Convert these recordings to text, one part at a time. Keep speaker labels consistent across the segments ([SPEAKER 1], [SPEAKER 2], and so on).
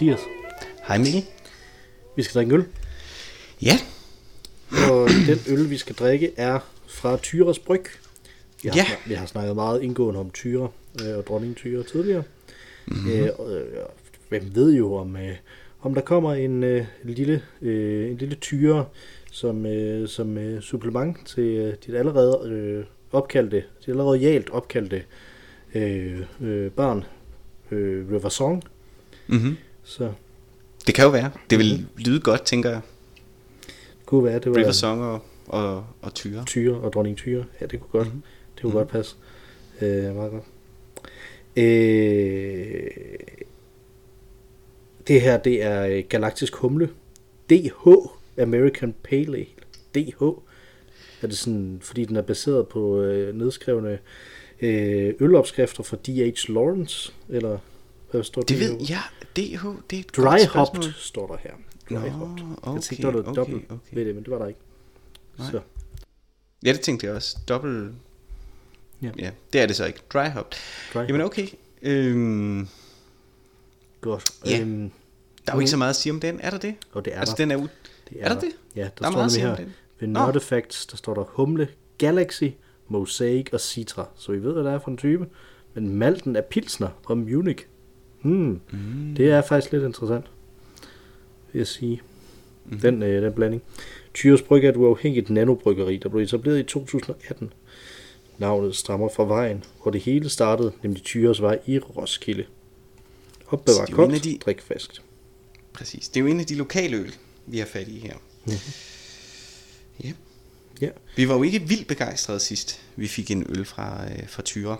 [SPEAKER 1] Mathias.
[SPEAKER 2] Hej Mikkel.
[SPEAKER 1] Vi skal drikke øl,
[SPEAKER 2] Ja,
[SPEAKER 1] og den øl, vi skal drikke, er fra Tyres Bryg. Vi har,
[SPEAKER 2] Ja.
[SPEAKER 1] vi har snakket meget indgående om Tyre øh, og dronning Tyre tidligere. Mm-hmm. Øh, og, øh, hvem ved jo, om, øh, om der kommer en øh, lille, øh, en lille Tyre som, øh, som øh, supplement til øh, dit allerede øh, opkaldte, dit allerede realt opkaldte øh, øh, barn, øh, River Song.
[SPEAKER 2] mm-hmm.
[SPEAKER 1] Så
[SPEAKER 2] det kan jo være. Det vil lyde godt, tænker jeg.
[SPEAKER 1] det kunne være, det var...
[SPEAKER 2] River Song og, og, og Tyre.
[SPEAKER 1] Tyre og dronning Tyre. Ja, det kunne godt.
[SPEAKER 2] Mhm.
[SPEAKER 1] Mm. Det kunne mm. godt passe. Øh, meget godt. Øh, det her, det er øh, Galaktisk Humle. DH, American Pale Ale. DH. Er det sådan, fordi den er baseret på øh, nedskrevne øh, ølopskrifter fra D.H. Lawrence? Eller hvad står
[SPEAKER 2] Det
[SPEAKER 1] der?
[SPEAKER 2] ved jeg. DH, det er et
[SPEAKER 1] Dry hopped står der her. Dry
[SPEAKER 2] Nå,
[SPEAKER 1] hopped. jeg
[SPEAKER 2] okay,
[SPEAKER 1] tænkte, der var noget
[SPEAKER 2] okay,
[SPEAKER 1] dobbelt
[SPEAKER 2] okay.
[SPEAKER 1] ved det, men det var der ikke.
[SPEAKER 2] Nej.
[SPEAKER 1] Så.
[SPEAKER 2] Ja, det tænkte jeg også. Dobbelt...
[SPEAKER 1] Ja.
[SPEAKER 2] Ja. det er det så ikke. Dry hop.
[SPEAKER 1] Dry
[SPEAKER 2] Jamen okay. Øhm,
[SPEAKER 1] Godt.
[SPEAKER 2] Ja.
[SPEAKER 1] Øhm,
[SPEAKER 2] der er jo ikke så meget at sige om den, er der det?
[SPEAKER 1] og det er
[SPEAKER 2] altså,
[SPEAKER 1] der.
[SPEAKER 2] den er, u-
[SPEAKER 1] Det
[SPEAKER 2] er der det?
[SPEAKER 1] Ja, der,
[SPEAKER 2] Der er
[SPEAKER 1] står
[SPEAKER 2] meget
[SPEAKER 1] her ved
[SPEAKER 2] Nå.
[SPEAKER 1] Nerdefacts, der står der Humle, Galaxy, Mosaic og Citra. Så I ved, hvad det er for en type. Men malten er Pilsner og Munich. Hmm. Mm. Det er faktisk lidt interessant, vil jeg sige. Mm. Den, øh, den blanding. Tyres Bryg er et uafhængigt nanobryggeri, der blev etableret i 2018. Navnet stammer fra vejen, hvor det hele startede, nemlig Tyres Vej i Roskilde. Opbevar koldt,
[SPEAKER 2] de-
[SPEAKER 1] drik friskt.
[SPEAKER 2] Præcis. Det er jo en af de lokale øl, vi har fat i her. Ja.
[SPEAKER 1] Ja.
[SPEAKER 2] Vi var jo ikke vildt begejstrede sidst, vi fik en øl fra, øh, fra Tyre.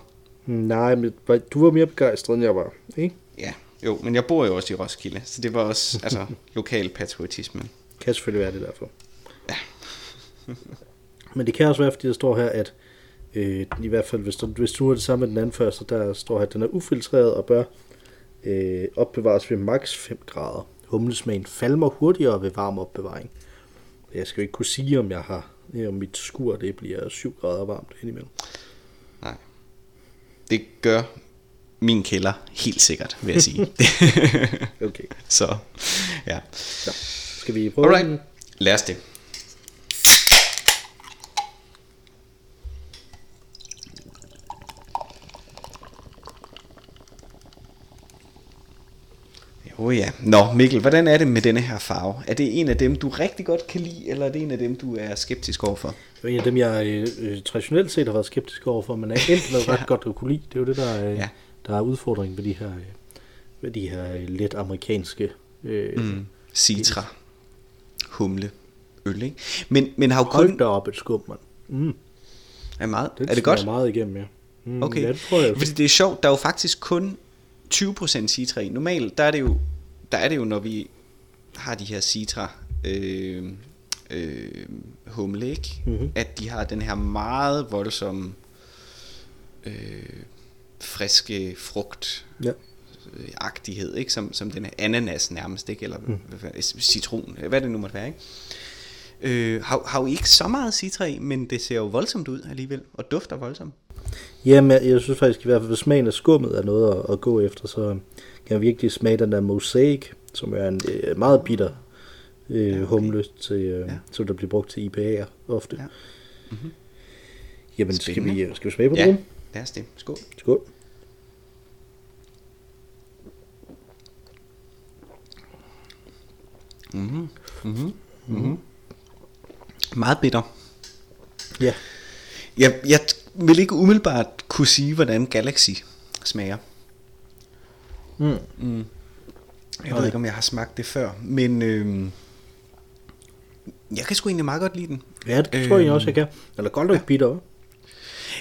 [SPEAKER 1] Nej, men du var mere begejstret, end jeg var, ikke?
[SPEAKER 2] Ja, jo, men jeg bor jo også i Roskilde, så det var også altså, lokal patriotisme.
[SPEAKER 1] Kan selvfølgelig være det derfor.
[SPEAKER 2] Ja.
[SPEAKER 1] Men det kan også være, fordi der står her, at øh, i hvert fald, hvis du, hvis du er det samme med den anden første, der står her, at den er ufiltreret og bør øh, opbevares ved maks 5 grader. Humlesmagen falmer hurtigere ved varm opbevaring. Jeg skal jo ikke kunne sige, om jeg har øh, om mit skur det bliver 7 grader varmt indimellem.
[SPEAKER 2] Nej. Det gør min kælder helt sikkert, vil jeg sige.
[SPEAKER 1] Okay,
[SPEAKER 2] så, ja.
[SPEAKER 1] så skal vi prøve den?
[SPEAKER 2] Alright, lad os det. Jo ja. Nå Mikkel, hvordan er det med denne her farve? Er det en af dem, du rigtig godt kan lide, eller er det en af dem, du er skeptisk overfor?
[SPEAKER 1] Det er en af dem, jeg øh, øh, traditionelt set har været skeptisk overfor, men er endt med ret godt at kunne lide. Det er jo det, der, øh,
[SPEAKER 2] Ja.
[SPEAKER 1] Der er udfordringen ved de her, øh, ved de her øh, lidt amerikanske øh, mm.
[SPEAKER 2] Citra. Humle. Øl, ikke? Men, men har jo
[SPEAKER 1] Hold
[SPEAKER 2] kun...
[SPEAKER 1] da op et skub, mand. Mm,
[SPEAKER 2] Er, meget,
[SPEAKER 1] det
[SPEAKER 2] er det godt?
[SPEAKER 1] meget igennem, ja. Mm,
[SPEAKER 2] Okay.
[SPEAKER 1] Ja, det tror jeg.
[SPEAKER 2] Fordi det er sjovt, der er jo faktisk kun 20% citra i. Normalt, der er det jo, der er det jo når vi har de her citra øh, øh, humle, ikke?
[SPEAKER 1] Mhm.
[SPEAKER 2] At de har den her meget voldsomme øh, friske frugt
[SPEAKER 1] Ja.
[SPEAKER 2] øh, agtighed, ikke? Som, som den her ananas nærmest, ikke? Eller mm. citron, hvad det nu måtte være, ikke? Øh, har, har jo ikke så meget citra i, men det ser jo voldsomt ud alligevel, og dufter voldsomt.
[SPEAKER 1] Jamen, jeg, jeg synes faktisk i hvert fald, hvis smagen af skummet er noget at, at gå efter, så kan jeg virkelig smage den der mosaic, som er en øh, meget bitter øh,
[SPEAKER 2] Ja, okay.
[SPEAKER 1] humle, til, øh,
[SPEAKER 2] Ja.
[SPEAKER 1] som der bliver brugt til IPA'er ofte.
[SPEAKER 2] Ja. Mhm.
[SPEAKER 1] Mm-hmm. Jamen, skal vi, øh, skal vi smage på
[SPEAKER 2] Ja,
[SPEAKER 1] det?
[SPEAKER 2] Lad os det. Skål.
[SPEAKER 1] Skål.
[SPEAKER 2] Mm-hmm. Mm-hmm. Mm-hmm. Meget bitter.
[SPEAKER 1] Ja.
[SPEAKER 2] Jeg, jeg vil ikke umiddelbart kunne sige, hvordan Galaxy smager.
[SPEAKER 1] Mm.
[SPEAKER 2] Mm. Jeg ved ikke, om jeg har smagt det før, men øhm, jeg kan sgu egentlig meget godt lide den.
[SPEAKER 1] Ja, det tror jeg egentlig
[SPEAKER 2] Øhm,
[SPEAKER 1] også, jeg kan. Eller godt nok ja. bitter?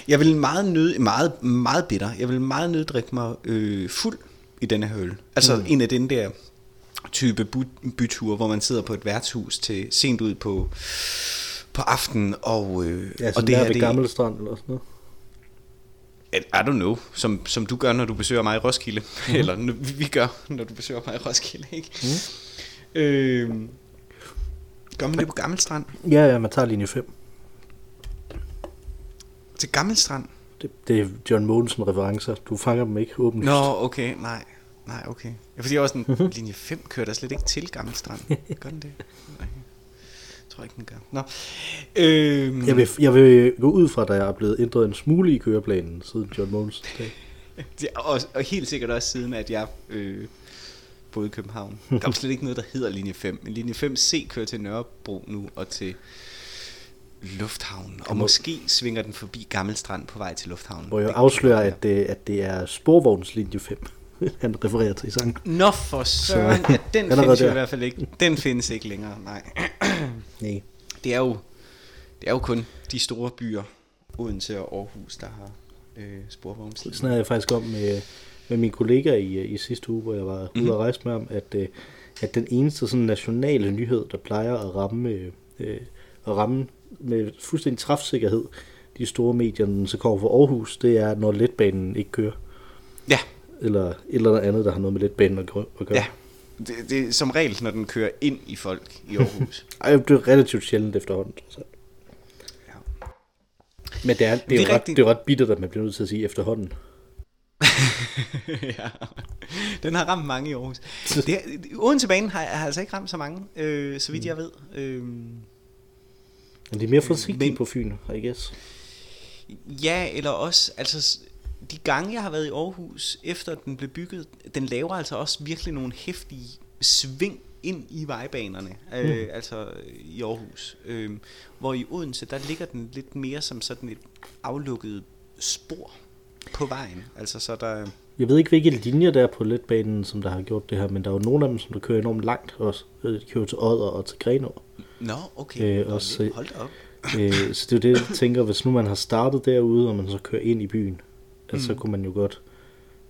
[SPEAKER 2] Jeg vil meget nød, meget, meget bitter. Jeg vil meget nød drikke mig øh, fuld i denne her øl. Altså mm. en af den der type by- byture, hvor man sidder på et værtshus til sent ud på på aftenen og øh,
[SPEAKER 1] Ja,
[SPEAKER 2] og det her det
[SPEAKER 1] Gammel Strand eller sådan noget.
[SPEAKER 2] I don't know, som, som du gør, når du besøger mig i Roskilde. Mm. Eller vi vi gør, når du besøger mig i Roskilde, ikke? Mm. Øh, gør man det på Gammelstrand?
[SPEAKER 1] Ja, ja, man tager linje 5.
[SPEAKER 2] Til Gammelstrand?
[SPEAKER 1] Det, det er John Mogensen referencer. Du fanger dem ikke åbent.
[SPEAKER 2] Nå, okay, nej. Nej, okay. Ja, fordi jeg var sådan, mm-hmm. linje 5 kører der slet ikke til Gammel Strand. Gør den det? Nej. Jeg tror ikke, den gør. Nå. Øhm,
[SPEAKER 1] Jeg vil, jeg vil gå ud fra, at der er blevet ændret en smule i køreplanen siden John Mogens dag.
[SPEAKER 2] og, og helt sikkert også siden, at jeg øh, boede i København. Der er jo slet ikke noget, der hedder linje 5. Men linje 5C kører til Nørrebro nu og til Lufthavnen. Og
[SPEAKER 1] må-
[SPEAKER 2] måske svinger den forbi Gammel Strand på vej til Lufthavnen.
[SPEAKER 1] Hvor jeg afslører, at det, at det er sporvognslinje 5, han refererer til i sangen.
[SPEAKER 2] Nå for søren,
[SPEAKER 1] Så-
[SPEAKER 2] ja, den findes jo i hvert fald ikke. Den findes ikke længere, nej.
[SPEAKER 1] Nej.
[SPEAKER 2] Det er jo, det er jo kun de store byer, Odense og Aarhus, der har øh, sporvognslinjer.
[SPEAKER 1] Snakkede jeg faktisk om med, med min kollega i, i sidste uge, hvor jeg var ude
[SPEAKER 2] Mhm.
[SPEAKER 1] og rejse med ham, at, øh, at den eneste sådan nationale nyhed, der plejer at ramme, øh, øh, at ramme med fuldstændig træfsikkerhed de store medier, den så kommer fra Aarhus, det er, når letbanen ikke kører.
[SPEAKER 2] Ja,
[SPEAKER 1] Eller et eller andet, der har noget med letbanen at gø- at gøre.
[SPEAKER 2] ja. Det, det er som regel, når den kører ind i folk i Aarhus.
[SPEAKER 1] Ej, det er relativt sjældent efterhånden. trods alt.
[SPEAKER 2] ja.
[SPEAKER 1] Men det er, det, er
[SPEAKER 2] Det er
[SPEAKER 1] jo ret, det er ret bittert, at man bliver nødt til at sige efterhånden.
[SPEAKER 2] ja. Den har ramt mange i Aarhus. Det er, Odense banen har, har altså ikke ramt så mange, øh, så vidt jeg ved. Øh,
[SPEAKER 1] Men de er mere forsigtige
[SPEAKER 2] Men-
[SPEAKER 1] på Fyn, I guess.
[SPEAKER 2] ja, eller også, altså de gange jeg har været i Aarhus, efter den blev bygget, den laver altså også virkelig nogle hæftige sving ind i vejbanerne, øh, altså i Aarhus. Øh, hvor i Odense, der ligger den lidt mere som sådan et aflukket spor på vejen. Altså så der...
[SPEAKER 1] Jeg ved ikke, hvilke linjer der er på letbanen, som der har gjort det her, men der er jo nogle af dem, som der kører enormt langt også. Øh, De kører til Odder og til Grenaa.
[SPEAKER 2] Nå, okay.
[SPEAKER 1] Øh,
[SPEAKER 2] Nå, lidt- Hold op.
[SPEAKER 1] øh, så det er jo det, jeg tænker, hvis nu man har startet derude, og man så kører ind i byen, at så kunne man jo godt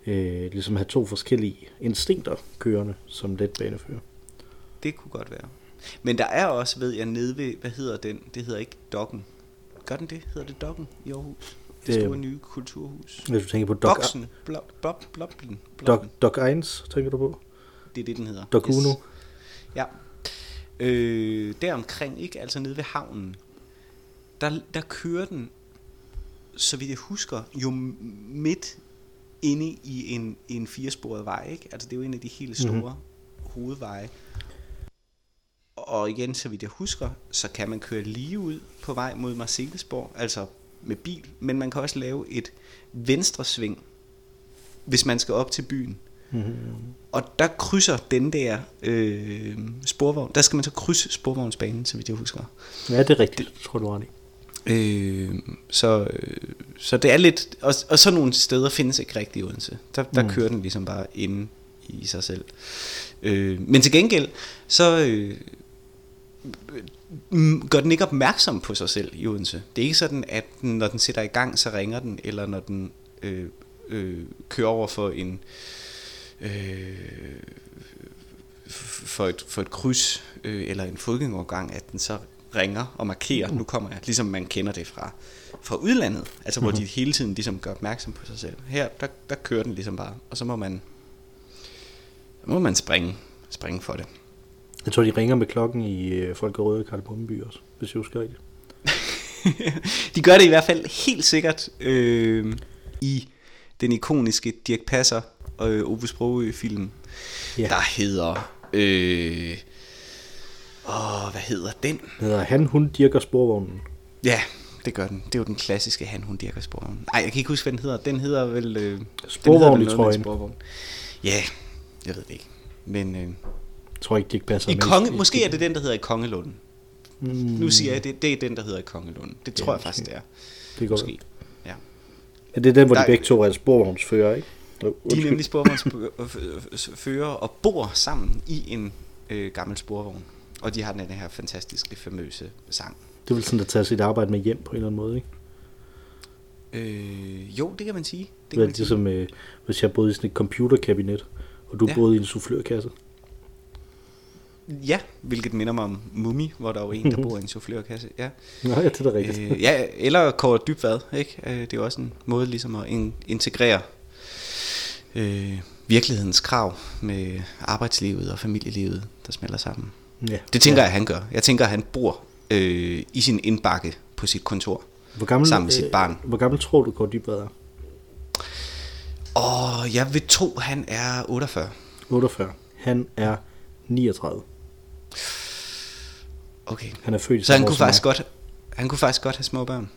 [SPEAKER 1] øh, ligesom have to forskellige instinkter kørende som letbanefører.
[SPEAKER 2] Det kunne godt være. Men der er også, ved jeg, nede ved, hvad hedder den? Det hedder ikke Dokken. Gør den det? Hedder det Dokken i Aarhus? Det store nye kulturhus.
[SPEAKER 1] Hvis du tænker på Doc,
[SPEAKER 2] Boksen. Blob, blob, bloblen.
[SPEAKER 1] Doc, Doc 1, tænker du på?
[SPEAKER 2] Det er det, den hedder.
[SPEAKER 1] Doc Uno.
[SPEAKER 2] Ja. Øh, deromkring, ikke? Altså nede ved havnen. Der, der kører den, så vidt jeg husker, jo midt inde i en, en firesporet vej, ikke? Altså det er jo en af de helt store
[SPEAKER 1] Mhm.
[SPEAKER 2] mm-hmm. hovedveje. Og igen, så vidt jeg husker, så kan man køre lige ud på vej mod Marcellesborg, altså med bil, men man kan også lave et venstre sving, hvis man skal op til byen.
[SPEAKER 1] Mm-hmm.
[SPEAKER 2] Og der krydser den der øh, sporvogn, der skal man så krydse sporvognsbanen, så vidt jeg husker.
[SPEAKER 1] Ja, det er rigtigt, det tror du ret.
[SPEAKER 2] Øh, så, øh, så det er lidt, og, og sådan nogle steder findes ikke rigtig i Odense. Der, der
[SPEAKER 1] Mm.
[SPEAKER 2] kører den ligesom bare inde i sig selv. Øh, men til gengæld, så øh, gør den ikke opmærksom på sig selv i Odense. Det er ikke sådan, at den, når den sætter i gang, så ringer den, eller når den øh, øh, kører over for en øh, f- for et, for et kryds øh, eller en fodgængerovergang, at den så ringer og markerer, nu kommer jeg, ligesom man kender det fra, fra udlandet, altså hvor de hele tiden ligesom gør opmærksom på sig selv. Her, der, der kører den ligesom bare, og så må man, må man springe, springe for det.
[SPEAKER 1] Jeg tror, de ringer med klokken i øh, Folkerøde Karlbomby også, hvis jeg husker rigtigt.
[SPEAKER 2] de gør det i hvert fald helt sikkert øh, i den ikoniske Dirk Passer og øh, Ove Sprogø film,
[SPEAKER 1] Ja.
[SPEAKER 2] der hedder... Øh, åh, hvad hedder den?
[SPEAKER 1] Den hedder Han, Hun, Dirker Sporvognen.
[SPEAKER 2] Ja, det gør den. Det er jo den klassiske han, hun, dirker sporvogn. Nej, jeg kan ikke huske, hvad den hedder. Den hedder vel... Øh,
[SPEAKER 1] Sporvogn i trøjen.
[SPEAKER 2] sporvogn. Ja, jeg ved det ikke. Men øh,
[SPEAKER 1] Jeg tror ikke, de ikke passer
[SPEAKER 2] i
[SPEAKER 1] med.
[SPEAKER 2] konge, måske er det den, der hedder i Kongelunden.
[SPEAKER 1] Mm,
[SPEAKER 2] Nu siger jeg, det, det er den, der hedder i Kongelunden. Det tror
[SPEAKER 1] Ja,
[SPEAKER 2] jeg faktisk, det er.
[SPEAKER 1] det går
[SPEAKER 2] Måske. Ja.
[SPEAKER 1] Ja, det er den, hvor
[SPEAKER 2] Der-
[SPEAKER 1] de begge to er sporvognsfører, ikke? Oh,
[SPEAKER 2] De er nemlig sporvognsfører og bor sammen i en øh, gammel sporvogn. Og de har den her fantastiske, famøse sang.
[SPEAKER 1] Det er vel sådan at tage sit arbejde med hjem på en eller anden måde, ikke?
[SPEAKER 2] Øh, jo, det kan man sige. Det
[SPEAKER 1] Det
[SPEAKER 2] kan
[SPEAKER 1] er
[SPEAKER 2] man sige.
[SPEAKER 1] ligesom, øh, hvis jeg boede i sådan et computerkabinet, og du
[SPEAKER 2] Ja.
[SPEAKER 1] boede i en soufflørkasse.
[SPEAKER 2] Ja, hvilket minder mig om Mummy, hvor der er jo en, der bor i en soufflørkasse. Ja.
[SPEAKER 1] Nå, ja, det er da rigtigt.
[SPEAKER 2] Øh, ja, eller Kåre Dybvad, ikke? Øh, Det er jo også en måde ligesom at in- integrere øh, virkelighedens krav med arbejdslivet og familielivet, der smelter sammen.
[SPEAKER 1] ja.
[SPEAKER 2] Det tænker
[SPEAKER 1] ja.
[SPEAKER 2] jeg, han gør. Jeg tænker, at han bor øh, i sin indbakke på sit kontor.
[SPEAKER 1] Hvor gammel,
[SPEAKER 2] sammen med sit
[SPEAKER 1] øh,
[SPEAKER 2] barn.
[SPEAKER 1] Hvor gammel tror du, Kåre Dybvad er?
[SPEAKER 2] Og jeg vil tro, han er 48.
[SPEAKER 1] 48. Han er 39.
[SPEAKER 2] Okay.
[SPEAKER 1] Han er født i
[SPEAKER 2] Så han kunne faktisk godt, han kunne faktisk godt have små børn.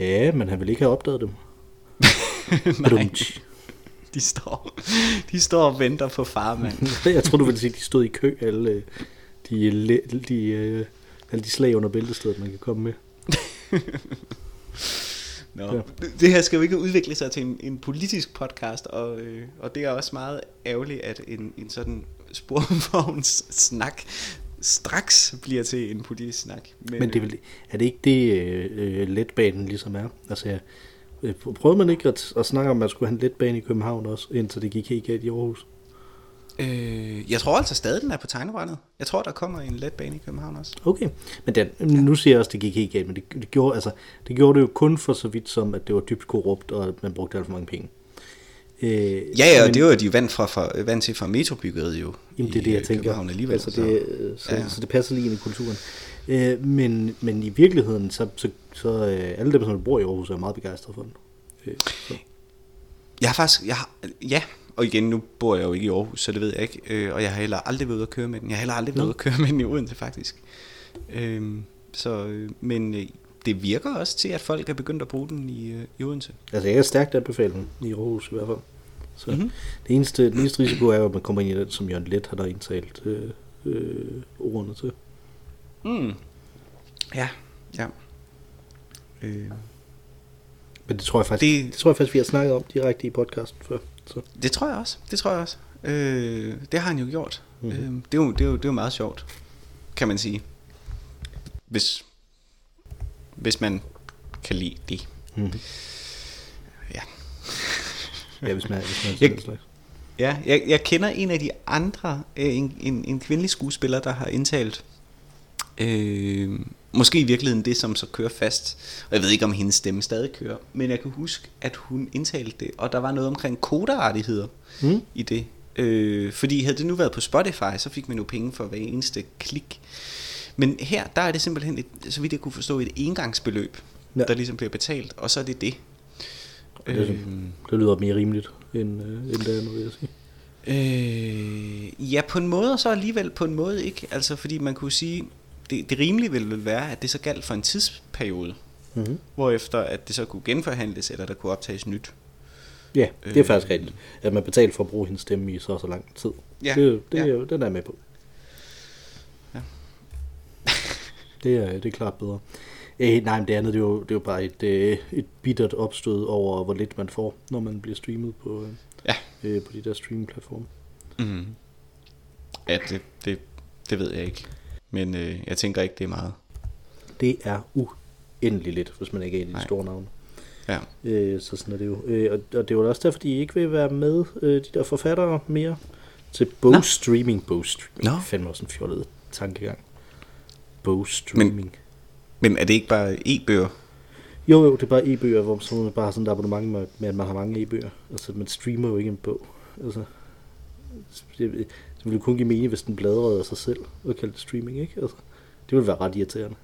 [SPEAKER 1] Ja, men han ville ikke have opdaget dem.
[SPEAKER 2] Nej. de står, de står og venter på far, mand.
[SPEAKER 1] Jeg tror du ville sige, at de stod i kø, alle øh, de, de, de, øh, alle de slag under bæltestedet, man kan komme med.
[SPEAKER 2] Nå.
[SPEAKER 1] Ja.
[SPEAKER 2] Det her skal jo ikke udvikle sig til en, en politisk podcast, og, øh, og det er også meget ærgerligt, at en, en sådan sporvogns snak straks bliver til en politisk snak.
[SPEAKER 1] Men det er, vel, er det ikke det, øh, øh, letbanen ligesom er? Altså, øh, prøvede man ikke at, at snakke om, at man skulle have en letbane i København også, indtil det gik helt galt i Aarhus?
[SPEAKER 2] Øh, jeg tror altså stadig, den er på tegnebrættet. Jeg tror, der kommer en letbane i København også.
[SPEAKER 1] Okay, men den, nu siger jeg også, at det gik helt galt, men det, det, gjorde, altså, det gjorde det jo kun for så vidt som, at det var dybt korrupt, og at man brugte alt for mange penge. Øh,
[SPEAKER 2] Ja, ja, og
[SPEAKER 1] men-
[SPEAKER 2] det var de jo vant, fra, fra, vant til fra metrobyggeriet jo.
[SPEAKER 1] Jamen, det er det, jeg
[SPEAKER 2] øh,
[SPEAKER 1] tænker.
[SPEAKER 2] København alligevel.
[SPEAKER 1] altså, det, øh, så,
[SPEAKER 2] ja.
[SPEAKER 1] så det passer lige ind i kulturen. Øh, men, men i virkeligheden, så, så, så øh, alle dem, som bor i Aarhus, er meget begejstrede for den. Øh, så.
[SPEAKER 2] Jeg har faktisk, jeg har, ja, og igen, nu bor jeg jo ikke i Aarhus, så det ved jeg ikke, øh, og jeg har heller aldrig været ude at køre med den. Jeg har heller aldrig været ude at køre med den i Odense, faktisk. Øhm, så, øh, men øh, det virker også til, at folk er begyndt at bruge den i, øh, i Odense.
[SPEAKER 1] Altså, jeg kan stærkt anbefale den i Aarhus i hvert fald. Så
[SPEAKER 2] Mhm.
[SPEAKER 1] mm-hmm. det eneste, den eneste risiko er at man kommer ind i den, som Jørgen Let har der indtalt øh, øh, ordene til.
[SPEAKER 2] Mm. Ja, ja. Øh,
[SPEAKER 1] Men det tror jeg faktisk,
[SPEAKER 2] Det-
[SPEAKER 1] det, tror jeg faktisk, vi har snakket om direkte i podcasten før. Så.
[SPEAKER 2] det tror jeg også, det tror jeg også. Øh, det har han jo gjort. Mm-hmm. Øh, det, er jo, det, er jo, det er jo meget sjovt, kan man sige. Hvis, hvis man kan lide det.
[SPEAKER 1] Mm-hmm.
[SPEAKER 2] Ja.
[SPEAKER 1] Ja, hvis man, hvis man
[SPEAKER 2] Jeg-
[SPEAKER 1] jeg... slags.
[SPEAKER 2] Ja, jeg, jeg kender en af de andre, øh, en, en, en kvindelig skuespiller, der har indtalt, øh, måske i virkeligheden det, som så kører fast. Og jeg ved ikke, om hendes stemme stadig kører, men jeg kan huske, at hun indtalte det, og der var noget omkring koderettigheder
[SPEAKER 1] Mm?
[SPEAKER 2] i det. Øh, fordi havde det nu været på Spotify, så fik man jo penge for hver eneste klik. Men her, der er det simpelthen, et, så vidt jeg kunne forstå, et engangsbeløb, ja. Der ligesom bliver betalt, og så er det det.
[SPEAKER 1] Det er
[SPEAKER 2] Øh,
[SPEAKER 1] Det lyder mere rimeligt end, øh, end det andet, vil jeg sige.
[SPEAKER 2] Øh, ja, på en måde, og så alligevel på en måde ikke. Altså, fordi man kunne sige, det, det rimelige ville vel være, at det så galt for en tidsperiode,
[SPEAKER 1] Mm-hmm.
[SPEAKER 2] hvorefter at det så kunne genforhandles, eller der kunne optages nyt.
[SPEAKER 1] Ja, det er
[SPEAKER 2] Øh.
[SPEAKER 1] faktisk rigtigt. At man betaler for at bruge hendes stemme i så så lang tid.
[SPEAKER 2] Ja,
[SPEAKER 1] det, det,
[SPEAKER 2] ja.
[SPEAKER 1] er, den er jeg med på.
[SPEAKER 2] Ja.
[SPEAKER 1] det, er, det er klart bedre. Eh, nej, men det andet det er, jo, det er jo bare et, øh, et bittert opstød over, hvor lidt man får, når man bliver streamet på, øh,
[SPEAKER 2] Ja.
[SPEAKER 1] øh, på de der streaming-platforme.
[SPEAKER 2] Mm. Ja, det, det, det ved jeg ikke. Men øh, jeg tænker ikke, det er meget.
[SPEAKER 1] Det er uendelig lidt, hvis man ikke er en af de
[SPEAKER 2] Nej.
[SPEAKER 1] store navne.
[SPEAKER 2] Ja.
[SPEAKER 1] Øh, så sådan er det jo. Øh, og, og det er jo også derfor, de ikke vil være med, øh, de der forfattere mere, til bogstreaming. Bogstreaming.
[SPEAKER 2] Nå.
[SPEAKER 1] Det er fandme også en fjollet tankegang. Bogstreaming.
[SPEAKER 2] Men er det ikke bare e-bøger?
[SPEAKER 1] Jo, jo, det er bare e-bøger, hvor så man bare har sådan et abonnement med, med, at man har mange e-bøger. Altså, man streamer jo ikke en bog. Altså, det, det ville kun give mening, hvis den bladrede af sig selv og kaldte det streaming, ikke? Altså, det ville være ret irriterende.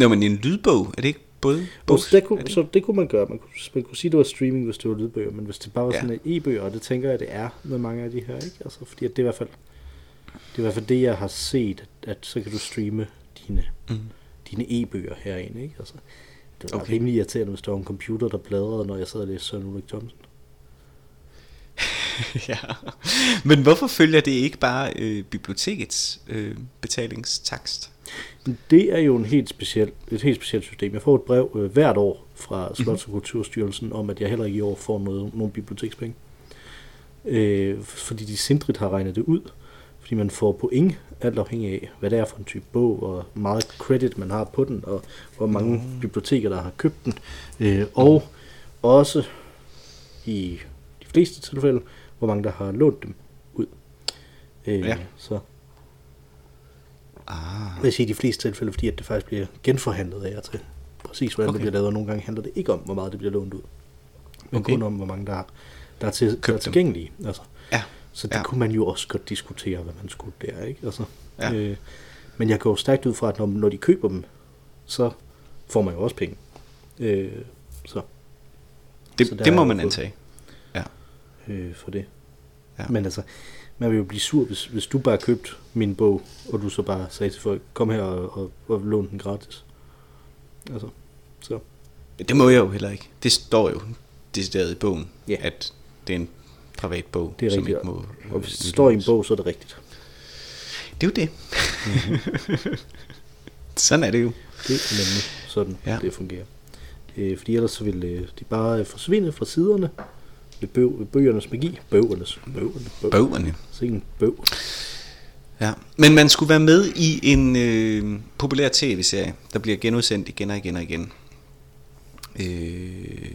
[SPEAKER 2] Jo, men en lydbog, er det ikke både bog?
[SPEAKER 1] Og så, det kunne,
[SPEAKER 2] det?
[SPEAKER 1] så det kunne man gøre. Man kunne, man kunne sige, det var streaming, hvis det var lydbøger, men hvis det bare var
[SPEAKER 2] Ja.
[SPEAKER 1] sådan en e-bøger, og det tænker jeg, det er med mange af de her, ikke? Altså, fordi at det er i hvert fald det, er i hvert fald det jeg har set, at, at så kan du streame dine,
[SPEAKER 2] Mm.
[SPEAKER 1] dine e-bøger herinde, ikke? Altså, det var
[SPEAKER 2] okay.
[SPEAKER 1] rimelig irriterende, hvis der var en computer, der bladrede, når jeg sad og læste Søren Ulrik Thomsen.
[SPEAKER 2] ja. Men hvorfor følger det ikke bare øh, bibliotekets øh, betalingstakst?
[SPEAKER 1] Det er jo en helt speciel, et helt specielt system. Jeg får et brev øh, hvert år fra Slots- og Kulturstyrelsen om, at jeg heller ikke i år får noget, nogle bibliotekspenge. Øh, fordi de sindrigt har regnet det ud. Fordi man får point, alt afhængig af, hvad det er for en type bog, og meget credit man har på den, og hvor mange mm. biblioteker, der har købt den. Øh, og også i de fleste tilfælde, hvor mange der har lånt dem ud. Øh,
[SPEAKER 2] Ja.
[SPEAKER 1] Så
[SPEAKER 2] Ah.
[SPEAKER 1] jeg vil sige de fleste tilfælde, fordi at det faktisk bliver genforhandlet af og til. Præcis hvordan okay. Det bliver lavet, og nogle gange handler det ikke om, hvor meget det bliver lånt ud. Men
[SPEAKER 2] Okay.
[SPEAKER 1] kun om, hvor mange der, er- der er, til, der er
[SPEAKER 2] Købt dem.
[SPEAKER 1] tilgængelige. Altså.
[SPEAKER 2] Ja.
[SPEAKER 1] Så det
[SPEAKER 2] Ja.
[SPEAKER 1] kunne man jo også godt diskutere, hvad man skulle der. Ikke? Altså,
[SPEAKER 2] Ja.
[SPEAKER 1] øh, men jeg går stærkt ud fra, at når, når de køber dem, så får man jo også penge. Øh, så.
[SPEAKER 2] Det,
[SPEAKER 1] Så
[SPEAKER 2] det må man antage.
[SPEAKER 1] Øh, for det.
[SPEAKER 2] Ja.
[SPEAKER 1] Men altså, man vil jo blive sur, hvis, hvis du bare købte min bog, og du så bare sagde til folk, kom her og, og, og lån den gratis. Altså, så.
[SPEAKER 2] Det må jeg jo heller ikke. Det står jo decideret i bogen,
[SPEAKER 1] Ja.
[SPEAKER 2] at det er en privat bog,
[SPEAKER 1] Det er
[SPEAKER 2] som
[SPEAKER 1] rigtigt,
[SPEAKER 2] ikke må...
[SPEAKER 1] Og hvis det står i en bog, så er det rigtigt.
[SPEAKER 2] Det er jo det. Sådan er det jo.
[SPEAKER 1] Det er nemlig sådan,
[SPEAKER 2] Ja.
[SPEAKER 1] det fungerer. Øh, fordi ellers så vil øh, de bare forsvinde fra siderne ved, bøg, ved bøgernes magi. Bøgernes. Bøgerne. Bøg.
[SPEAKER 2] Bogerne.
[SPEAKER 1] Så en bøg.
[SPEAKER 2] Ja. Men man skulle være med i en øh, populær tv-serie, der bliver genudsendt igen og igen og igen. Øh,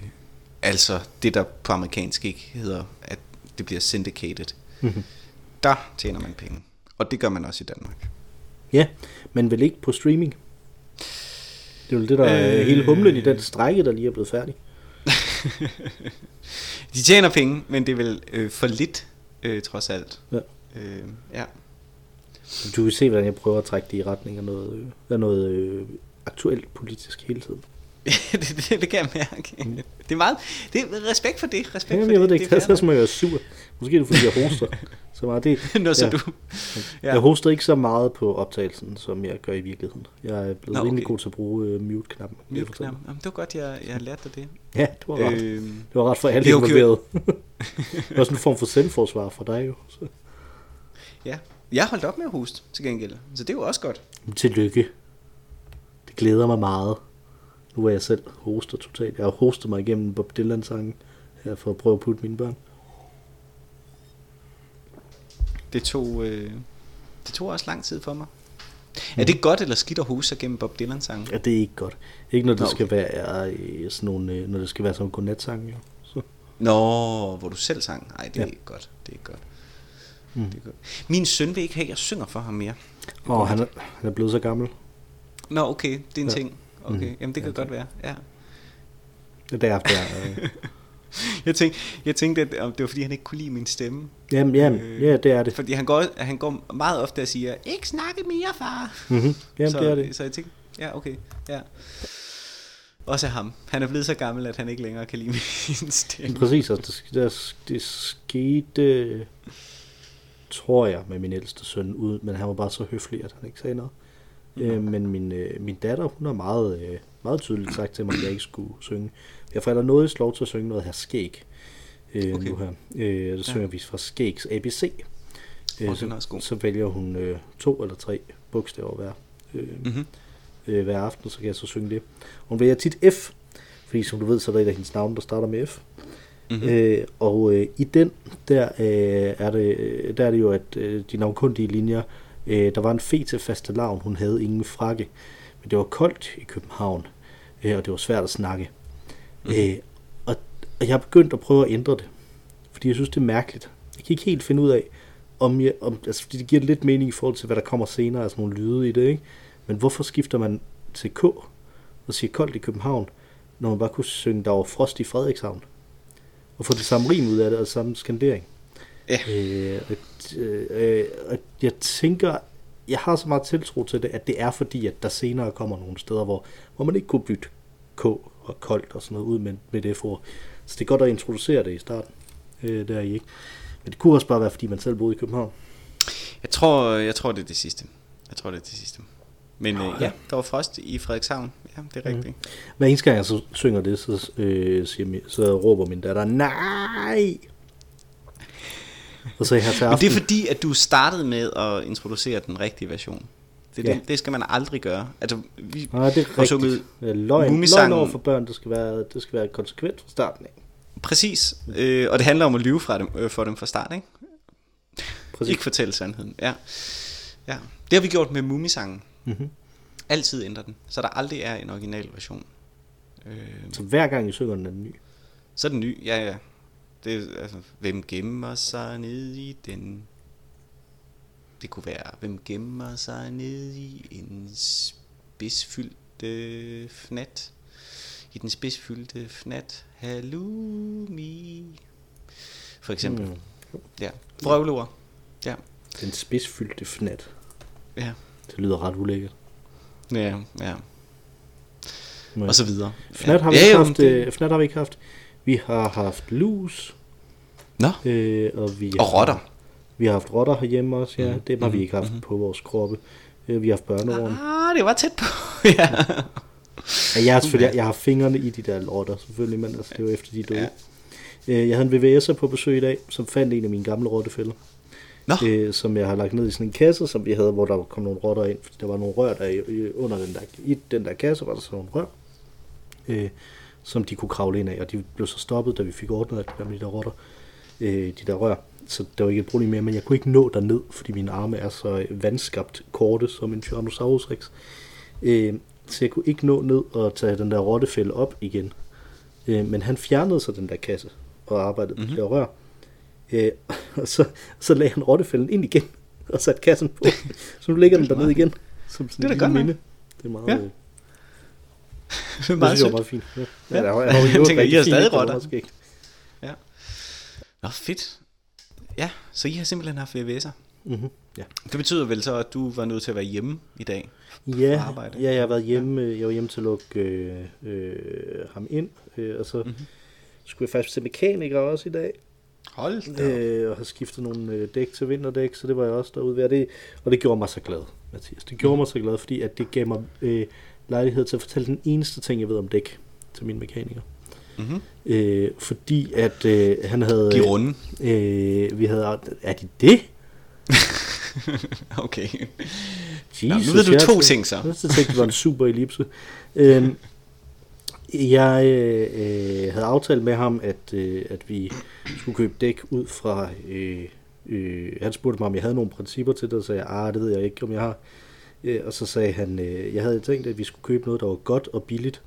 [SPEAKER 2] altså det, der på amerikansk ikke hedder, at det bliver syndicated.
[SPEAKER 1] Mhm.
[SPEAKER 2] Der tjener man penge. Og det gør man også i Danmark.
[SPEAKER 1] Ja, men vel ikke på streaming. Det er jo det, der er
[SPEAKER 2] Øh.
[SPEAKER 1] hele humlen i den strække, der lige er blevet færdig.
[SPEAKER 2] De tjener penge, men det er vel øh, for lidt, øh, trods alt.
[SPEAKER 1] Ja.
[SPEAKER 2] Øh, ja.
[SPEAKER 1] Du kan se, hvordan jeg prøver at trække det i retning af noget, øh, af noget øh, aktuelt politisk hele tiden.
[SPEAKER 2] det, det, det kan jeg mærke. Det er meget... Det er respekt for det. Respekt
[SPEAKER 1] Jamen,
[SPEAKER 2] for
[SPEAKER 1] jeg ved
[SPEAKER 2] det.
[SPEAKER 1] det ikke, det er som jeg er sur. Måske er det, fordi jeg hoster. Så meget det,
[SPEAKER 2] Nå, så
[SPEAKER 1] ja.
[SPEAKER 2] du...
[SPEAKER 1] Ja. Jeg hoster ikke så meget på optagelsen, som jeg gør i virkeligheden. Jeg er blevet
[SPEAKER 2] Nå,
[SPEAKER 1] Nå, rimelig
[SPEAKER 2] okay.
[SPEAKER 1] god til at bruge uh, mute-knappen. kan jeg
[SPEAKER 2] Mute
[SPEAKER 1] fortælle
[SPEAKER 2] Jamen, det var godt, jeg, jeg lærte dig det.
[SPEAKER 1] Ja, det var ret. Øh, det var ret for alle
[SPEAKER 2] det er okay.
[SPEAKER 1] det var sådan en form for selvforsvar for dig jo. Så.
[SPEAKER 2] ja. Jeg holdt op med at hoste, til gengæld. Så det er jo også godt.
[SPEAKER 1] Tillykke. Det glæder mig meget. Nu er jeg selv hoster totalt. Jeg har hostet mig igennem Bob Dylan-sangen her for at prøve at putte mine børn.
[SPEAKER 2] Det tog, øh, det tog også lang tid for mig. Er det godt eller skidt at hoste sig gennem Bob Dylan sangen?
[SPEAKER 1] Ja, det er ikke godt. Ikke når det
[SPEAKER 2] Nå,
[SPEAKER 1] skal være øh, sådan nogle, øh, når det skal være sådan en godnat-sang, jo. Så.
[SPEAKER 2] Nå, hvor du selv sang. Nej, det er
[SPEAKER 1] Ja.
[SPEAKER 2] ikke godt. Det er ikke godt.
[SPEAKER 1] Mm.
[SPEAKER 2] Det er godt. Min søn vil ikke have, at jeg synger for ham mere.
[SPEAKER 1] Og han er, han er blevet så gammel.
[SPEAKER 2] Nå, okay, det er en
[SPEAKER 1] Ja.
[SPEAKER 2] ting. Okay,
[SPEAKER 1] Mhm.
[SPEAKER 2] jamen det kan
[SPEAKER 1] Ja,
[SPEAKER 2] godt være. Ja.
[SPEAKER 1] Det er derefter, jeg, øh,
[SPEAKER 2] Jeg tænkte, jeg tænkte at det var fordi, han ikke kunne lide min stemme.
[SPEAKER 1] Jamen, jamen,
[SPEAKER 2] Øh,
[SPEAKER 1] ja, det er det.
[SPEAKER 2] Fordi han går, han går meget ofte og siger, ikke snakke mere, far.
[SPEAKER 1] Mm-hmm. Jamen,
[SPEAKER 2] så,
[SPEAKER 1] det er det.
[SPEAKER 2] Så jeg tænkte, ja, okay, ja. Også ham. Han er blevet så gammel, at han ikke længere kan lide min stemme.
[SPEAKER 1] Præcis, og det, der, det skete, tror jeg, med min ældste søn, ud, men han var bare så høflig, at han ikke sagde noget. Øh, men min, øh, min datter, hun har meget, øh, meget tydeligt sagt til mig, at jeg ikke skulle synge. Jeg får allerede noget lov til at synge noget her skæg. Øh,
[SPEAKER 2] Okay.
[SPEAKER 1] nu her. Øh, der
[SPEAKER 2] Ja.
[SPEAKER 1] synger vi fra Skægs ABC. Øh,
[SPEAKER 2] Åh,
[SPEAKER 1] så, så vælger hun øh, to eller tre bogstaver hver. Øh,
[SPEAKER 2] Mm-hmm.
[SPEAKER 1] øh, hver aften, så kan jeg så synge det. Hun vælger tit F, fordi som du ved, så er der et af hendes navne, der starter med F.
[SPEAKER 2] Mm-hmm.
[SPEAKER 1] Mm. Øh, og øh, i den, der, øh, er det, øh, der er det jo, at øh, de navnkundige linjer, øh, der var en fe til faste lavn, hun havde ingen frakke, men det var koldt i København, øh, og det var svært at snakke. Mm. Øh, og, og jeg har begyndt at prøve at ændre det, fordi jeg synes, det er mærkeligt. Jeg kan ikke helt finde ud af, om, jeg, om altså, fordi det giver lidt mening i forhold til, hvad der kommer senere, altså nogle lyde i det, ikke? Men hvorfor skifter man til K og siger koldt i København, når man bare kunne synge, der var frost i Frederikshavn? Og få det samme rim ud af det, og samme skandering.
[SPEAKER 2] Ja.
[SPEAKER 1] Øh, og, øh, og jeg tænker, jeg har så meget tiltro til det, at det er fordi, at der senere kommer nogle steder, hvor, hvor man ikke kunne bytte K og koldt og sådan noget ud med, med det for. Så det er godt at introducere det i starten. Øh, der er I ikke. Men det kunne også bare være, fordi man selv boede i København.
[SPEAKER 2] Jeg tror, jeg tror, det er det sidste. Jeg tror, det er det sidste. Men øh,
[SPEAKER 1] ja.
[SPEAKER 2] der var frost i Frederikshavn. Ja, det er rigtigt.
[SPEAKER 1] Hver eneste gang jeg så synger det, så, øh, siger så råber min datter, nej! Og så her til
[SPEAKER 2] Men
[SPEAKER 1] aften,
[SPEAKER 2] det er fordi, at du startede med at introducere den rigtige version. Det,
[SPEAKER 1] Ja.
[SPEAKER 2] det, det skal man aldrig gøre. Altså, vi
[SPEAKER 1] Nej, det er rigtigt. Løgn, løgn
[SPEAKER 2] Mumisangen.
[SPEAKER 1] over for børn, det skal være, det skal være konsekvent fra starten af.
[SPEAKER 2] præcis, øh, og det handler om at lyve fra dem, øh, for dem fra start, ikke?
[SPEAKER 1] Præcis.
[SPEAKER 2] Ikke fortælle sandheden. Ja. ja. Det har vi gjort med Mumisangen.
[SPEAKER 1] Mm-hmm.
[SPEAKER 2] Altid ændre den, så der aldrig er en original version. Øh,
[SPEAKER 1] Så hver gang I synger den er den ny.
[SPEAKER 2] så er den ny, ja ja. Det altså, hvem gemmer sig ned i den? Det kunne være, hvem gemmer sig ned i en spidsfyldte fnat? I den spidsfyldte fnat, halloumi. For eksempel.
[SPEAKER 1] Mm.
[SPEAKER 2] Ja. Vrøvleord. Ja.
[SPEAKER 1] Den spidsfyldte fnat.
[SPEAKER 2] Ja.
[SPEAKER 1] Det lyder ret ulækkert.
[SPEAKER 2] Ja, ja.
[SPEAKER 1] Men
[SPEAKER 2] Og så videre.
[SPEAKER 1] Fnat har vi
[SPEAKER 2] ja,
[SPEAKER 1] ikke haft.
[SPEAKER 2] det-
[SPEAKER 1] øh, Fnat har vi ikke haft. Vi har haft lus.
[SPEAKER 2] Nå,
[SPEAKER 1] Øh, og, vi
[SPEAKER 2] og rotter.
[SPEAKER 1] Vi har haft rotter herhjemme også, ja. Det har vi ikke haft på vores kroppe. Øh, vi har haft børneorm.
[SPEAKER 2] Ah, det var tæt på. ja.
[SPEAKER 1] Ja, jeg, har selvfølgelig, jeg har fingrene i de der rotter, selvfølgelig, men altså, det jo efter de døde. Øh, Jeg havde en VVS'er på besøg i dag, som fandt en af mine gamle rottefælder.
[SPEAKER 2] Nå,
[SPEAKER 1] øh, som jeg har lagt ned i sådan en kasse, som vi havde, hvor der kom nogle rotter ind, fordi der var nogle rør der i- under den der, i den der kasse, var der sådan nogle rør, øh, som de kunne kravle ind af, og de blev så stoppet, da vi fik ordnet det med de der rotter, øh, de der rør, så der var ikke et problem mere, men jeg kunne ikke nå derned, fordi mine arme er så øh, vandskabt korte som en Tyrannosaurus rex, øh, så jeg kunne ikke nå ned og tage den der rottefælde op igen, øh, men han fjernede så den der kasse, og arbejdede
[SPEAKER 2] Mhm.
[SPEAKER 1] på de der rør, Øh, og så, så lagde han rottefælden ind igen, og satte kassen på. Så nu ligger den dernede igen, som sådan
[SPEAKER 2] Det er da godt
[SPEAKER 1] minde. Det er meget,
[SPEAKER 2] Ja.
[SPEAKER 1] Ja.
[SPEAKER 2] det er
[SPEAKER 1] det
[SPEAKER 2] meget
[SPEAKER 1] synes jeg var meget fint. Ja.
[SPEAKER 2] Ja.
[SPEAKER 1] Ja, der var,
[SPEAKER 2] Jeg
[SPEAKER 1] var jo
[SPEAKER 2] tænker,
[SPEAKER 1] rigtig
[SPEAKER 2] I har stadig rotter.
[SPEAKER 1] meget skægt.
[SPEAKER 2] Nå, fedt. Ja, så I har simpelthen haft VVS'er.
[SPEAKER 1] Mhm, Ja.
[SPEAKER 2] Det betyder vel så, at du var nødt til at være hjemme i dag?
[SPEAKER 1] Ja,
[SPEAKER 2] arbejde.
[SPEAKER 1] ja, jeg har været hjemme, øh, jeg var hjemme til at lukke øh, øh, ham ind, øh, og så
[SPEAKER 2] Mhm.
[SPEAKER 1] mm-hmm. skulle jeg faktisk til mekaniker også i dag,
[SPEAKER 2] Hold da. Øh.
[SPEAKER 1] og har skiftet nogle øh, dæk til vinterdæk, så det var jeg også derude ved, og det, og det gjorde mig så glad, Mathias. Det gjorde mig så glad, fordi at det gav mig øh, lejlighed til at fortælle den eneste ting, jeg ved om dæk til min mekaniker.
[SPEAKER 2] Mm-hmm.
[SPEAKER 1] Øh, fordi at øh, han havde...
[SPEAKER 2] De runde.
[SPEAKER 1] Øh, vi havde... Er de det?
[SPEAKER 2] Okay.
[SPEAKER 1] Jesus,
[SPEAKER 2] Nå, nu ved du
[SPEAKER 1] jeg-
[SPEAKER 2] to ting så.
[SPEAKER 1] Jeg tænkte, det var en super ellipse. Øhm, jeg øh, havde aftalt med ham, at, øh, at vi skulle købe dæk ud fra... Øh, øh, han spurgte mig, om jeg havde nogle principper til det, så sagde jeg, ah, det ved jeg ikke, om jeg har. Øh, og så sagde han, øh, jeg havde tænkt, at vi skulle købe noget, der var godt og billigt.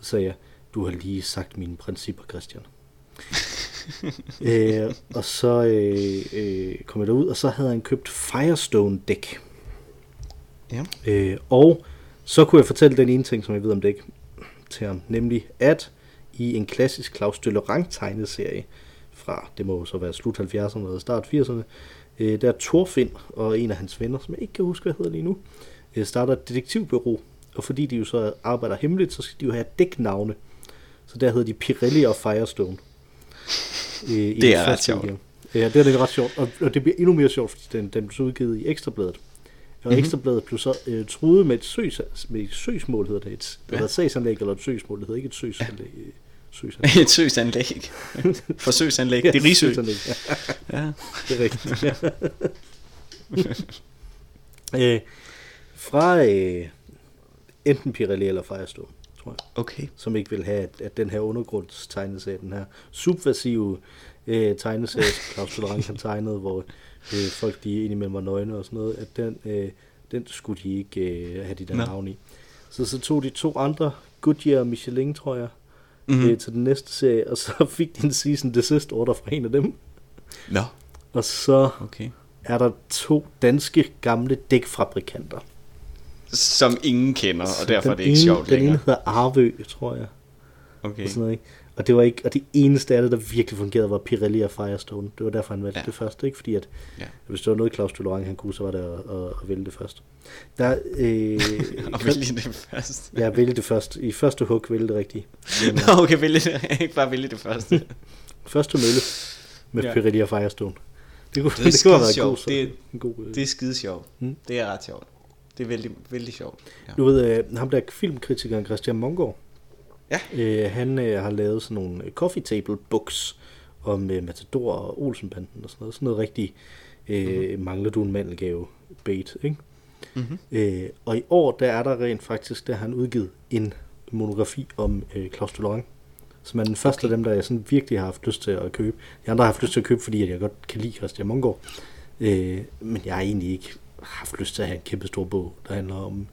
[SPEAKER 1] Så sagde jeg, du har lige sagt mine principper, Christian. øh, og så øh, øh, kom jeg derud, og så havde han købt Firestone dæk.
[SPEAKER 2] Ja.
[SPEAKER 1] Øh, og så kunne jeg fortælle den ene ting, som jeg ved om dæk til ham, nemlig at i en klassisk Claus Døllerang tegneserie fra, det må så være slut 70'erne eller start 80'erne, øh, der er Thorfinn og en af hans venner, som jeg ikke kan huske, hvad hedder lige nu, øh, starter et detektivbureau, og fordi de jo så arbejder hemmeligt, så skal de jo have dæknavne. Så der hedder de Pirelli og Firestone. Øh,
[SPEAKER 2] Det er ret sjovt.
[SPEAKER 1] Ja, det er det ret sjovt, og, og det bliver endnu mere sjovt, fordi den, den blev så udgivet i Ekstrabladet. Og
[SPEAKER 2] Mhm.
[SPEAKER 1] mm-hmm. Ekstrabladet blev så øh, truet med et, søs, med et søgsmål, hedder det. Et,
[SPEAKER 2] Ja.
[SPEAKER 1] ja. et sagsanlæg eller et søgsmål, det hedder ikke et søsanlæg. Ja. Søsanlæg.
[SPEAKER 2] Et søsanlæg. Forsøgsanlæg. Det er
[SPEAKER 1] Ja,
[SPEAKER 2] Ja.
[SPEAKER 1] det er rigtigt. Ja. øh, fra øh, enten Pirelli eller Firestone, tror jeg
[SPEAKER 2] Okay.
[SPEAKER 1] som ikke vil have, at, at den her undergrundstegneserie, den her subversive øh, tegneserie, som Claus Tolerant han tegnede, hvor øh, folk de indimellem var nøgne og sådan noget, at den, øh, den skulle de ikke øh, have de der navn i. Så så tog de to andre, Goodyear og Michelin, tror jeg,
[SPEAKER 2] Mhm.
[SPEAKER 1] mm-hmm. øh, til den næste serie, og så fik de en season desist order fra en af dem.
[SPEAKER 2] Nå,
[SPEAKER 1] Og så
[SPEAKER 2] okay.
[SPEAKER 1] er der to danske gamle dækfabrikanter.
[SPEAKER 2] Som ingen kender, og derfor er det ikke
[SPEAKER 1] ene,
[SPEAKER 2] sjovt
[SPEAKER 1] Den ene
[SPEAKER 2] længere.
[SPEAKER 1] hedder Arvø, tror jeg.
[SPEAKER 2] Okay.
[SPEAKER 1] og sådan noget, ikke? Og det var ikke, og det eneste af det, der virkelig fungerede, var Pirelli og Firestone. Det var derfor, han valgte
[SPEAKER 2] Ja.
[SPEAKER 1] det første, ikke? Fordi at,
[SPEAKER 2] Ja.
[SPEAKER 1] hvis det var noget, Claus Dulorang, han kunne, så var det at, at, at vælge det først. Der, øh,
[SPEAKER 2] Og vælge det først.
[SPEAKER 1] Ja, vælge det først. I første hug vælge det rigtige.
[SPEAKER 2] Nå, okay, vælge det. Ikke bare vælge det første.
[SPEAKER 1] Første mølle med
[SPEAKER 2] Ja.
[SPEAKER 1] Pirelli og Firestone. Det kunne,
[SPEAKER 2] Det er
[SPEAKER 1] det, det kunne have været
[SPEAKER 2] skide
[SPEAKER 1] god,
[SPEAKER 2] sjovt.
[SPEAKER 1] så,
[SPEAKER 2] Det-
[SPEAKER 1] en god øh,
[SPEAKER 2] Det er skide sjovt.
[SPEAKER 1] Mm.
[SPEAKER 2] Det er ret sjovt. Det er vældig, vældig sjovt. Ja.
[SPEAKER 1] Du ved, øh, ham der filmkritikeren Christian Mongård,
[SPEAKER 2] Ja.
[SPEAKER 1] øh, han øh, har lavet sådan nogle øh, coffee table books om øh, Matador og Olsenbanden og sådan noget. Sådan noget rigtig øh, mm-hmm. mangler du en mandelgave bait, ikke?
[SPEAKER 2] Mm-hmm.
[SPEAKER 1] Øh, og i år, der er der rent faktisk, der har han udgivet en monografi om øh, Claus Dulorang, som er den første
[SPEAKER 2] Okay.
[SPEAKER 1] af dem, der jeg sådan virkelig har haft lyst til at købe. De andre har haft lyst til at købe, fordi at jeg godt kan lide Christian Mongård. Øh, men jeg har egentlig ikke haft lyst til at have en kæmpe stor bog, der handler om,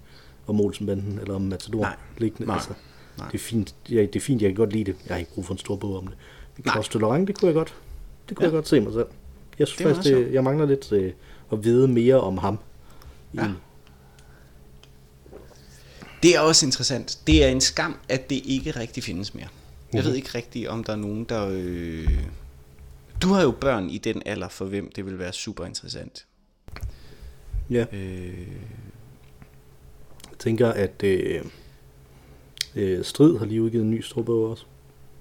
[SPEAKER 1] om Olsenbanden eller om Matador.
[SPEAKER 2] Nej.
[SPEAKER 1] Liggende.
[SPEAKER 2] Nej.
[SPEAKER 1] Altså,
[SPEAKER 2] Nej.
[SPEAKER 1] det, er fint, jeg, det er fint, jeg kan godt lide det. Jeg har ikke brug for en stor bog om det. Men
[SPEAKER 2] Nej.
[SPEAKER 1] Claus Dulorang, det kunne jeg godt. Det kunne
[SPEAKER 2] Ja.
[SPEAKER 1] jeg godt se mig selv. Jeg synes
[SPEAKER 2] Det
[SPEAKER 1] faktisk, det, jeg mangler lidt øh, at vide mere om ham.
[SPEAKER 2] Ja. Det er også interessant. Det er en skam, at det ikke rigtig findes mere. Jeg
[SPEAKER 1] Mhm.
[SPEAKER 2] ved ikke rigtig, om der er nogen, der... Øh... Du har jo børn i den alder, for hvem det vil være super interessant.
[SPEAKER 1] Ja.
[SPEAKER 2] Øh...
[SPEAKER 1] Jeg tænker, at øh, øh, Strid har lige udgivet en ny stor bog også.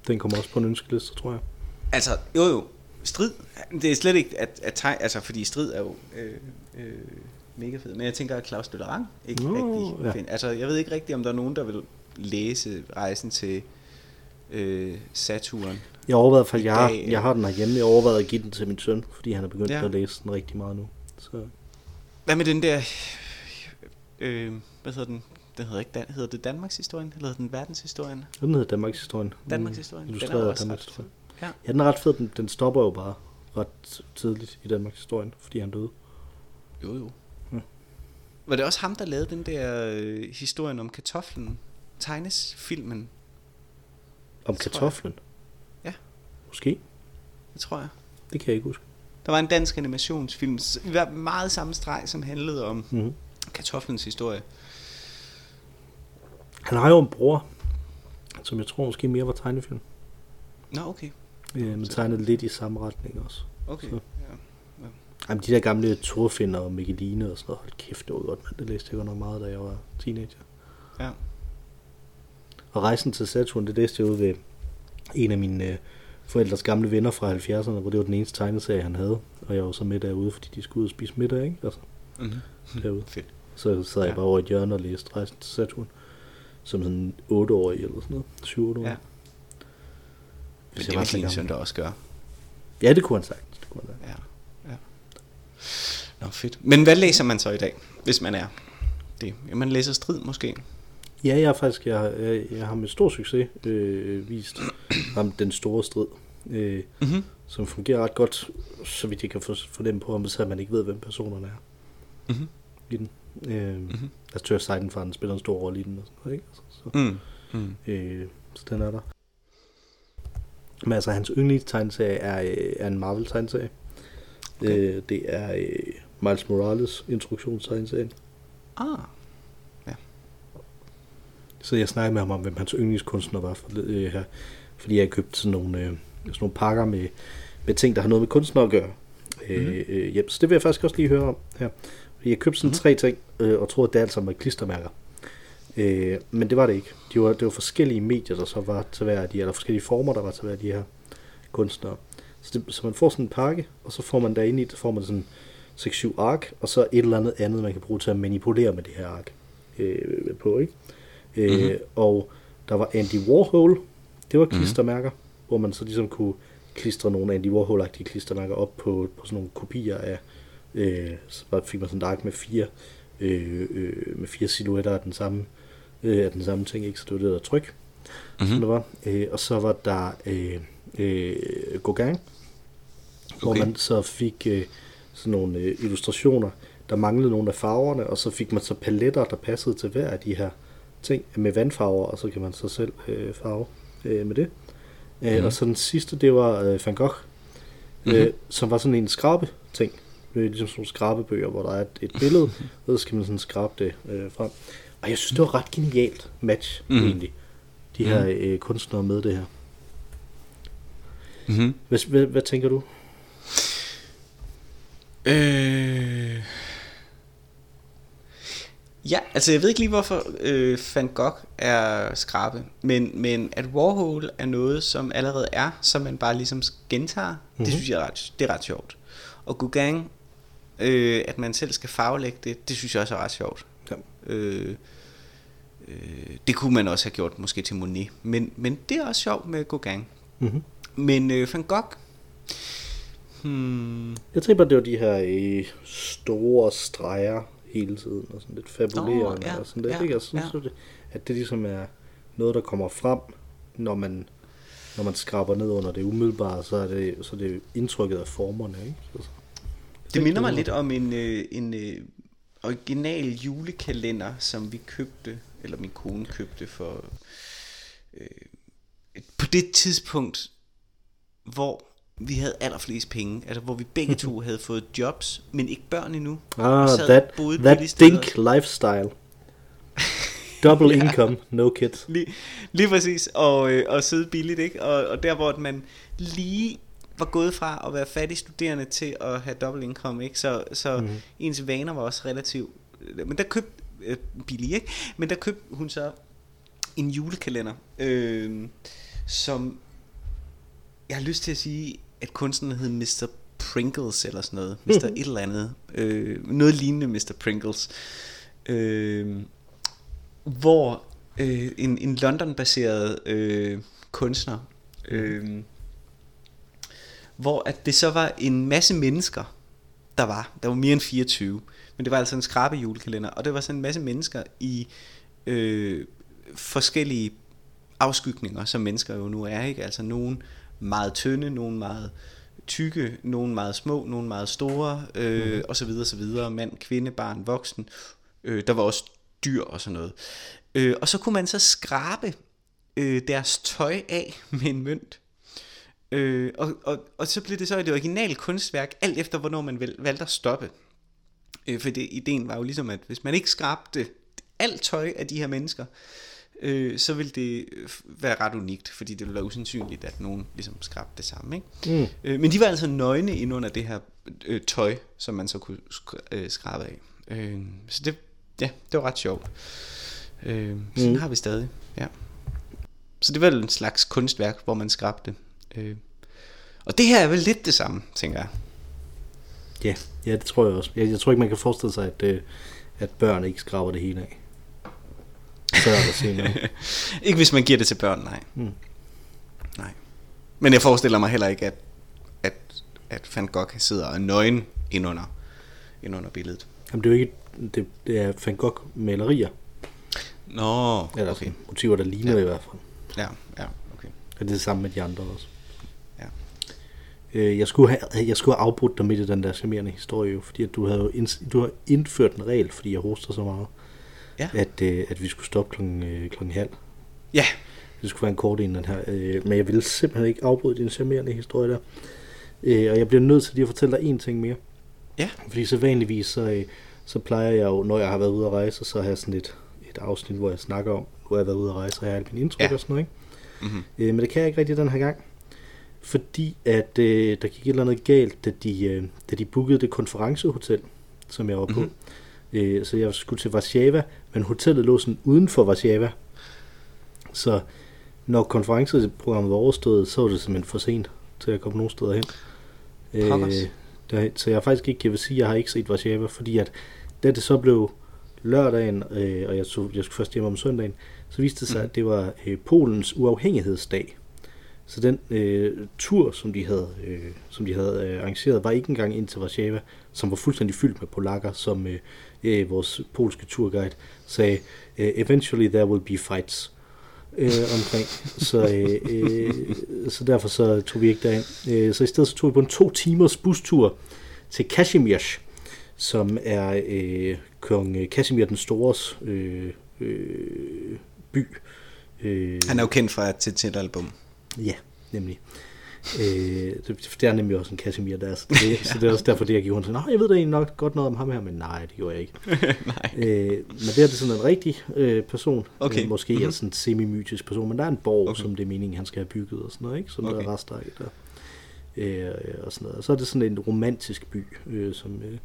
[SPEAKER 1] Den kommer også på en ønskeliste, tror jeg.
[SPEAKER 2] Altså, jo jo, Strid, det er slet ikke at, at teg, altså fordi strid er jo øh, øh, mega fed, men jeg tænker at Claus Døllerang ikke
[SPEAKER 1] Nå,
[SPEAKER 2] rigtig
[SPEAKER 1] ja.
[SPEAKER 2] find. Altså jeg ved ikke rigtigt om der er nogen der vil læse rejsen til øh, Saturn.
[SPEAKER 1] Jeg overvejede i hvert fald, jeg har, jeg har den herhjemme. Jeg overvejede at give den til min søn, fordi han er begyndt
[SPEAKER 2] ja.
[SPEAKER 1] at læse den rigtig meget nu. Så
[SPEAKER 2] Hvad med den der øh, hvad hedder den? Den hedder ikke Dan, hedder det Danmarks historien eller hedder den verdenshistorien?
[SPEAKER 1] den hedder Danmarks historien.
[SPEAKER 2] Danmarks historien. Er
[SPEAKER 1] Illustreret af
[SPEAKER 2] også
[SPEAKER 1] Danmarks historien.
[SPEAKER 2] Ja.
[SPEAKER 1] Ja, den er ret fed. Den, den stopper jo bare ret tidligt i Danmarks historien, fordi han døde.
[SPEAKER 2] Jo, jo.
[SPEAKER 1] Ja.
[SPEAKER 2] Var det også ham, der lavede den der øh, historien om kartoflen? Tegnesfilmen,
[SPEAKER 1] Om
[SPEAKER 2] Tror jeg.
[SPEAKER 1] kartoflen.
[SPEAKER 2] Ja.
[SPEAKER 1] Måske.
[SPEAKER 2] det tror jeg.
[SPEAKER 1] Det kan jeg ikke huske.
[SPEAKER 2] Der var en dansk animationsfilm, i hvert meget samme streg, som handlede om
[SPEAKER 1] Mm-hmm.
[SPEAKER 2] kartoflens historie.
[SPEAKER 1] Han har jo en bror, som jeg tror måske mere var tegnefilm.
[SPEAKER 2] Nå, okay.
[SPEAKER 1] Øh, men tegnet lidt i samme retning også.
[SPEAKER 2] okay.
[SPEAKER 1] Så.
[SPEAKER 2] Ja.
[SPEAKER 1] Jamen, de der gamle Thorfinder og Mikkeline og sådan noget. Hold kæft, det var godt, mand. Det læste jeg godt nok meget, da jeg var teenager.
[SPEAKER 2] ja.
[SPEAKER 1] Og rejsen til Saturn, det læste jeg ud ved en af mine øh, forældres gamle venner fra 70'erne, hvor det var den eneste tegneserie, han havde. Og jeg var så med derude, fordi de skulle ud og spise middag, ikke? Altså,
[SPEAKER 2] Mm-hmm.
[SPEAKER 1] derude.
[SPEAKER 2] Fedt.
[SPEAKER 1] Så sad jeg
[SPEAKER 2] Ja.
[SPEAKER 1] bare over i et hjørne og læste rejsen til Saturn. Som sådan 8-årig eller sådan noget. 7-8 år.
[SPEAKER 2] Ja. Men det vil din søn da også gøre.
[SPEAKER 1] Ja, det kunne han sagt. Det kunne han sagt.
[SPEAKER 2] Ja. ja. Nå, fedt. Men hvad læser man så i dag, hvis man er det? Ja, man læser strid måske.
[SPEAKER 1] Ja, jeg har faktisk, jeg, har- jeg, jeg har med stor succes øh, vist ham den store strid. Øh,
[SPEAKER 2] Mm-hmm.
[SPEAKER 1] som fungerer ret godt, så vidt jeg kan for- fornemme på, om så man ikke ved, hvem personerne er
[SPEAKER 2] Mm-hmm.
[SPEAKER 1] i den. Øh, mm-hmm. Altså Tør Seidenfaren spiller en stor rolle i den, og sådan noget, ikke? Altså, så,
[SPEAKER 2] Mm. Mm.
[SPEAKER 1] øh, så den er der. Men altså, hans yndlingstegneserie er, øh, er en Marvel-tegneserie.
[SPEAKER 2] Okay.
[SPEAKER 1] Øh, det er øh, Miles Morales instruktionstegneserie.
[SPEAKER 2] Ah,
[SPEAKER 1] Så jeg snakkede med ham om, hvem hans yndlingskunstner var for, øh, her. Fordi jeg købte sådan nogle, øh, sådan nogle pakker med, med ting, der har noget med kunstner at gøre. Mm-hmm. Øh, øh, hjem. Så det vil jeg faktisk også lige høre om her. Fordi jeg købte sådan mm-hmm. tre ting, øh, og troede, at det alt sammen var klistermærker. Øh, men det var det ikke. Det var, det var forskellige medier, der så var til hver af de, eller forskellige former, der var til hver af de her kunstnere. Så, det, så man får sådan en pakke, og så får man derinde i, så får man sådan 6-7 ark, og så et eller andet andet, man kan bruge til at manipulere med det her ark øh, på, ikke? Øh, mm-hmm. Og der var Andy Warhol, det var klistermærker, mm-hmm. hvor man så ligesom kunne klistre nogle Andy Warhol-agtige klistermærker op på, på sådan nogle kopier af, øh, så fik man sådan et ark med fire, øh, øh, med fire silhuetter af den samme, øh, af den samme ting, ikke? Så det var det der tryk, mm-hmm. som det var. Øh, og så var der øh, øh, Gauguin, okay. hvor man så fik øh, sådan nogle øh, illustrationer, der manglede nogle af farverne, og så fik man så paletter, der passede til hver af de her ting med vandfarver, og så kan man så selv øh, farve øh, med det. Mm. Øh, og så den sidste, det var øh, Van Gogh, mm-hmm. øh, som var sådan en skrabe ting. Øh, ligesom sådan nogle skrabebøger, hvor der er et, et billede, og så skal man sådan skrabe det øh, frem. Og jeg synes, det var ret genialt match,
[SPEAKER 2] Mhm.
[SPEAKER 1] mm. egentlig. De her øh, kunstnere med det her.
[SPEAKER 2] Mm-hmm.
[SPEAKER 1] Hvad, hvad, hvad tænker du?
[SPEAKER 2] Øh... Ja, altså jeg ved ikke lige hvorfor øh, Van Gogh er skrabe, men, men at Warhol er noget, som allerede er, som man bare ligesom gentager, mm-hmm. det synes jeg er ret, det er ret sjovt. Og Gauguin, øh, at man selv skal farvelægge det, det synes jeg også er ret sjovt.
[SPEAKER 1] Ja.
[SPEAKER 2] Øh, øh, det kunne man også have gjort måske til Monet, men, men det er også sjovt med Gauguin.
[SPEAKER 1] Mm-hmm.
[SPEAKER 2] Men øh, Van Gogh, hmm,
[SPEAKER 1] Jeg tænker det var de her øh, store streger hele tiden, og sådan lidt fabulerende,
[SPEAKER 2] Nå, ja,
[SPEAKER 1] og sådan lidt,
[SPEAKER 2] ja,
[SPEAKER 1] ikke? Og sådan,
[SPEAKER 2] ja.
[SPEAKER 1] så det, at det ligesom er noget, der kommer frem, når man, når man skraber ned under det umiddelbare, så er det, så er det indtrykket af formerne, ikke? Altså,
[SPEAKER 2] Det minder mig lidt om en, øh, en øh, original julekalender, som vi købte, eller min kone købte for øh, et- på det tidspunkt, hvor vi havde allerflest penge, altså hvor vi begge to havde fået jobs, men ikke børn endnu.
[SPEAKER 1] Ah, that, that dink lifestyle. Double ja. income, no kids.
[SPEAKER 2] Lige, lige præcis, og, øh, og sidde billigt, ikke? Og, og der hvor man lige var gået fra at være fattig studerende til at have dobbelt income, ikke? Så, så mm. ens vaner var også relativt... Men der købte... Øh, billig, ikke? Men der købte hun så en julekalender, øh, som jeg har lyst til at sige, at kunstneren hed Mr. Pringles eller sådan noget. Mr. et eller andet. Øh, noget lignende Mr. Pringles. Øh, hvor øh, en, en London-baseret øh, kunstner, øh, hvor at det så var en masse mennesker, der var. Der var mere end 24. Men det var altså en skrabe julekalender, og det var sådan en masse mennesker i øh, forskellige afskygninger, som mennesker jo nu er. ikke Altså nogen meget tynde, nogen meget tykke, nogen meget små, nogen meget store, øh, mm. og så videre, så videre. Mand, kvinde, barn, voksen. Øh, der var også dyr og sådan noget. Øh, og så kunne man så skrabe øh, deres tøj af med en mønt. Øh, og, og, og så blev det så et original kunstværk, alt efter hvornår man valgte at stoppe. Øh, for det, ideen var jo ligesom, at hvis man ikke skrabte alt tøj af de her mennesker, øh, så vil det være ret unikt, fordi det ville være usandsynligt, at nogen ligesom skrabte det samme. Ikke? Mm. Øh, men de var altså nøgne ind under det her øh, tøj, som man så kunne øh, skrabe af. Øh, så det, ja, det var ret sjovt. Øh, sådan mm. har vi stadig, ja. Så det var en slags kunstværk, hvor man skrabte. Øh. Og det her er vel lidt det samme, tænker jeg.
[SPEAKER 1] Ja, ja det tror jeg også. Jeg, jeg tror ikke, man kan forestille sig, at, øh, at børn ikke skraber det hele af. Så er det noget.
[SPEAKER 2] ikke hvis man giver det til børn, nej. Mm. Nej. Men jeg forestiller mig heller ikke, at, at, at Van Gogh sidder og nøgen indunder, indunder billedet.
[SPEAKER 1] Jamen det er jo ikke, det, det er Van Gogh malerier.
[SPEAKER 2] Nå,
[SPEAKER 1] Eller okay. motiver, der ligner ja. i hvert fald.
[SPEAKER 2] Ja, ja, okay.
[SPEAKER 1] Og det er det samme med de andre også. Ja. Øh, jeg, skulle have, jeg skulle have afbrudt dig midt i den der charmerende historie, jo, fordi at du, havde ind, du har indført en regel, fordi jeg hoster så meget, ja. at, øh, at vi skulle stoppe klokken, øh, klokken halv.
[SPEAKER 2] Ja.
[SPEAKER 1] Det skulle være en kort inden den her. Øh, men jeg ville simpelthen ikke afbryde din charmerende historie der. Øh, og jeg bliver nødt til lige at fortælle dig en ting mere.
[SPEAKER 2] Ja.
[SPEAKER 1] Fordi så vanligvis, så, øh, så plejer jeg jo, når jeg har været ude at rejse, så har jeg sådan et, et afsnit, hvor jeg snakker om, hvor jeg har været ude at rejse, og jeg har min indtryk ja. og sådan noget. Ikke? Mm-hmm. Øh, men det kan jeg ikke rigtig den her gang. Fordi at øh, der gik et eller andet galt, da de, øh, da de bookede det konferencehotel, som jeg var på. Mm-hmm. Øh, så jeg skulle til Warszawa, men hotellet lå sådan uden for Warszawa. Så når konferenceprogrammet var overstået, så var det simpelthen for sent til at komme nogen steder hen. Øh, der, så jeg faktisk ikke, jeg vil sige, jeg har ikke set Warszawa, fordi at da det så blev lørdagen, øh, og jeg, tog, jeg skulle først hjem om søndagen, så viste det sig, mm. at det var øh, Polens uafhængighedsdag. Så den øh, tur, som de havde, øh, som de havde øh, arrangeret, var ikke engang ind til Warszawa, som var fuldstændig fyldt med polakker, som øh, øh, vores polske turguide sagde, øh, eventually there will be fights øh, omkring. Så, øh, øh, så derfor så tog vi ikke derind. Øh, så i stedet så tog vi på en to timers bustur til Kashmirsk, som er øh, kong Kasimir den Stores øh, øh, by.
[SPEAKER 2] Øh, Han er jo kendt fra et til album.
[SPEAKER 1] Ja, nemlig. Øh, det, det er nemlig også en Casimir der, så det, ja. så det er også derfor, det jeg og nej, jeg ved da egentlig nok godt noget om ham her, men nej, det gjorde jeg ikke. nej. Øh, men det er det sådan en rigtig øh, person,
[SPEAKER 2] okay. øh,
[SPEAKER 1] måske mm-hmm. en sådan semi-mytisk person, men der er en borg, okay. som det er meningen, han skal have bygget og sådan noget, ikke? som okay. der er rester af der. Øh, og sådan noget. Og så er det sådan en romantisk by, øh, som, øh,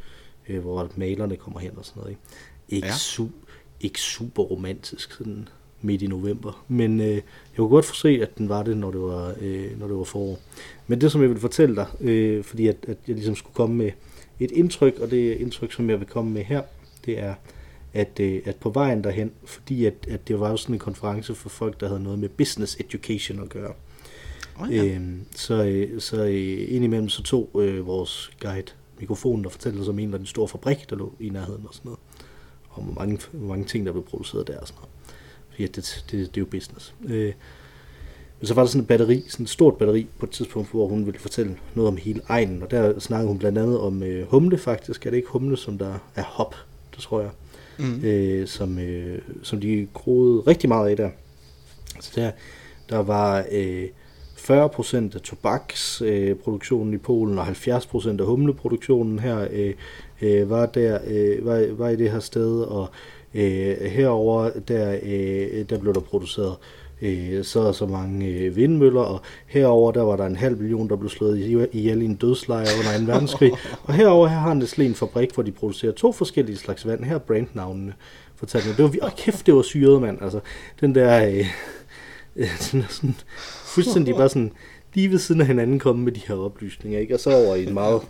[SPEAKER 1] øh hvor malerne kommer hen og sådan noget. Ikke, ikke, ja. su- ikke super romantisk, sådan midt i november. Men øh, jeg kunne godt få se, at den var det, når det var, øh, når det var forår. Men det, som jeg vil fortælle dig, øh, fordi at, at jeg ligesom skulle komme med et indtryk, og det indtryk, som jeg vil komme med her, det er, at, øh, at på vejen derhen, fordi at, at det var jo sådan en konference for folk, der havde noget med business education at gøre. Oh, ja. øh, så øh, så øh, indimellem så tog øh, vores guide mikrofonen og fortalte os om en eller anden stor fabrik, der lå i nærheden og sådan noget. Og hvor mange, hvor mange ting, der blev produceret der og sådan noget det, det, det, det er jo business. Øh, men så var der sådan et batteri, sådan et stort batteri på et tidspunkt, hvor hun ville fortælle noget om hele egnen, og der snakkede hun blandt andet om øh, humle faktisk. Er det ikke humle, som der er hop, det tror jeg, mm. øh, som, øh, som de groede rigtig meget af der. Så der, der var øh, 40% af tobaksproduktionen øh, i Polen og 70% af humleproduktionen her øh, øh, var, der, øh, var, var i det her sted, og Øh, herover der, øh, der blev der produceret øh, så og så mange øh, vindmøller, og herover der var der en halv million, der blev slået ihjel i en dødslejr under en verdenskrig. og herover her har Nestlé en fabrik, hvor de producerer to forskellige slags vand. Her er brandnavnene fortalt mig. Det var, åh kæft, det var syret, mand. Altså, den der, øh, øh, den er sådan, fuldstændig bare sådan, lige ved siden af hinanden komme med de her oplysninger, ikke? Og så over i en meget,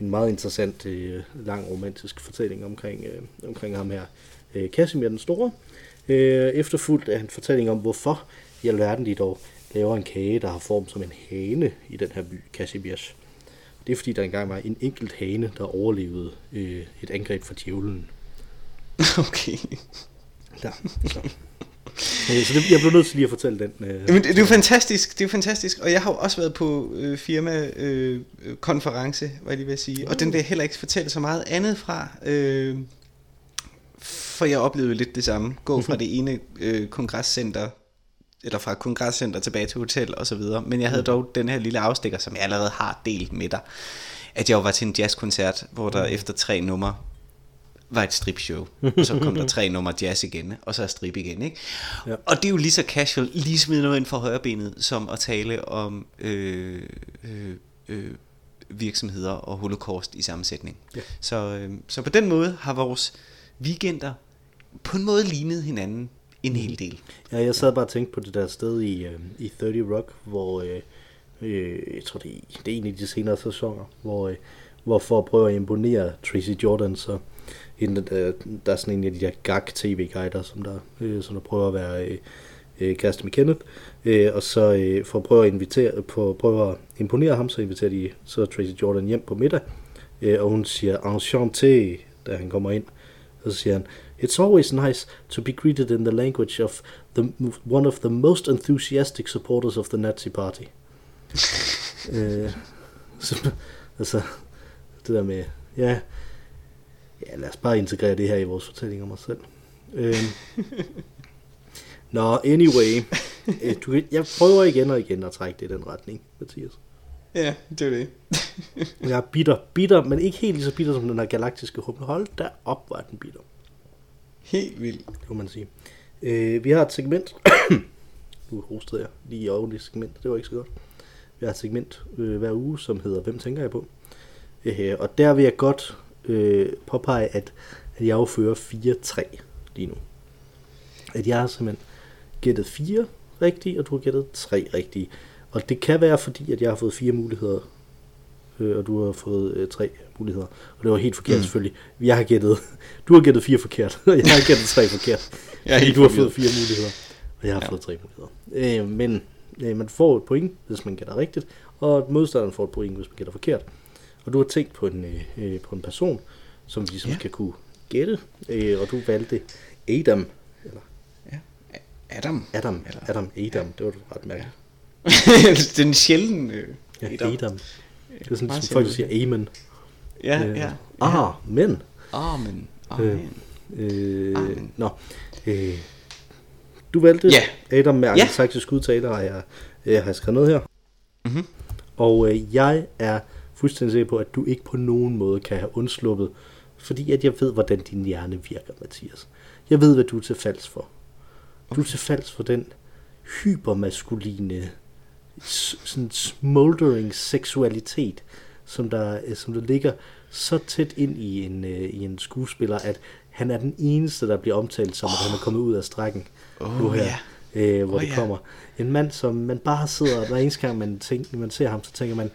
[SPEAKER 1] en meget interessant, øh, lang romantisk fortælling omkring, øh, omkring ham her, øh, Casimir den Store. Øh, efterfulgt af en fortælling om, hvorfor i alverden de dog laver en kage, der har form som en hane i den her by, Casimirs. Det er fordi, der engang var en enkelt hane, der overlevede øh, et angreb fra djævlen.
[SPEAKER 2] Okay.
[SPEAKER 1] Ja, så. Øh, så det, jeg blev nødt til lige at fortælle den. Øh,
[SPEAKER 2] Jamen, det, det er jo fantastisk, det er jo fantastisk, og jeg har jo også været på øh, firma øh, konference, hvad jeg lige vil sige, og den vil jeg heller ikke fortælle så meget andet fra, øh, for jeg oplevede lidt det samme, gå fra det ene øh, kongresscenter, eller fra kongresscenter tilbage til hotel og så videre, men jeg havde dog den her lille afstikker, som jeg allerede har delt med dig, at jeg var til en jazzkoncert, hvor der efter tre numre var et stripshow. Og så kom der tre numre jazz igen, og så er strip igen. Ikke?
[SPEAKER 1] Ja.
[SPEAKER 2] Og det er jo lige så casual, lige smide noget ind for højrebenet, som at tale om øh, øh, øh, virksomheder og holocaust i sammensætning.
[SPEAKER 1] Ja.
[SPEAKER 2] Så, øh, så på den måde har vores weekender på en måde lignet hinanden en hel del.
[SPEAKER 1] Ja, jeg sad bare og tænkte på det der sted i, øh, i 30 Rock, hvor øh, øh, jeg tror, det er, det er en af de senere sæsoner, hvor, øh, hvor for at prøve at imponere Tracy Jordan, så hende, der, øh, der er sådan en af de der gag-tv-guider, som der, øh, som der prøver at være øh, øh, kæreste med Kenneth, øh, og så øh, for at prøve at, invitere, på, prøve at imponere ham, så inviterer de så Tracy Jordan hjem på middag, øh, og hun siger enchanté, da han kommer ind, og så siger han, It's always nice to be greeted in the language of the, one of the most enthusiastic supporters of the Nazi Party. øh, så, altså, det der med, ja, ja, lad os bare integrere det her i vores fortælling om os selv. Øh, Nå, anyway, øh, du, jeg prøver igen og igen at trække det i den retning, Mathias.
[SPEAKER 2] Ja, det er det.
[SPEAKER 1] Jeg er bitter, bitter, men ikke helt lige så bitter som den her galaktiske humle. Hold da op, er den bitter.
[SPEAKER 2] Helt vildt.
[SPEAKER 1] Det man sige. Øh, vi har et segment. nu hostede jeg lige i offentligt segment. Det var ikke så godt. Vi har et segment øh, hver uge, som hedder Hvem tænker jeg på? Øh, og der vil jeg godt øh, påpege, at, at jeg jo fører 4-3 lige nu. At jeg har simpelthen gættet 4 rigtige, og du har gættet 3 rigtige. Og det kan være fordi, at jeg har fået fire muligheder, øh, og du har fået øh, tre muligheder. Og det var helt forkert
[SPEAKER 2] Mm.
[SPEAKER 1] selvfølgelig. Jeg har gættet, du har gættet fire forkert, og jeg har gættet tre forkert.
[SPEAKER 2] Jeg er helt
[SPEAKER 1] du har fået fire muligheder, og jeg har
[SPEAKER 2] Ja.
[SPEAKER 1] ja. fået tre muligheder. Øh, men øh, man får et point, hvis man gætter rigtigt, og modstanderen får et point, hvis man gætter forkert. Og du har tænkt på en, øh, øh, på en person, som vi ligesom
[SPEAKER 2] Ja.
[SPEAKER 1] ja. skal kunne gætte, øh, og du valgte Adam, eller
[SPEAKER 2] Ja. Adam.
[SPEAKER 1] Adam,
[SPEAKER 2] Eller-
[SPEAKER 1] Adam, Adam, det var ret mærkeligt.
[SPEAKER 2] Den sjældne øh,
[SPEAKER 1] Ja,
[SPEAKER 2] Adam.
[SPEAKER 1] Adam. Det er sådan, som folk der
[SPEAKER 2] sjældent.
[SPEAKER 1] siger amen.
[SPEAKER 2] Ja,
[SPEAKER 1] Øh,
[SPEAKER 2] ja.
[SPEAKER 1] Ah, men.
[SPEAKER 2] Amen.
[SPEAKER 1] Øh,
[SPEAKER 2] Amen.
[SPEAKER 1] Øh,
[SPEAKER 2] Amen.
[SPEAKER 1] nå. Øh, du valgte
[SPEAKER 2] Ja.
[SPEAKER 1] Adam med
[SPEAKER 2] Ja.
[SPEAKER 1] angelsaksisk udtale, har jeg, øh, har jeg skrevet noget her.
[SPEAKER 2] Mhm.
[SPEAKER 1] Og øh, jeg er fuldstændig sikker på, at du ikke på nogen måde kan have undsluppet, fordi at jeg ved, hvordan din hjerne virker, Mathias. Jeg ved, hvad du er til falds for. Du er til falds for den hypermaskuline, sådan smoldering seksualitet, som der, øh, som der ligger så tæt ind i en, øh, i en skuespiller, at han er den eneste, der bliver omtalt som, at han er kommet ud af strækken.
[SPEAKER 2] Åh,
[SPEAKER 1] nu her,
[SPEAKER 2] ja.
[SPEAKER 1] øh, hvor
[SPEAKER 2] Åh,
[SPEAKER 1] det
[SPEAKER 2] ja.
[SPEAKER 1] kommer. En mand, som man bare sidder, hver eneste gang man, tænker, man ser ham, så tænker man,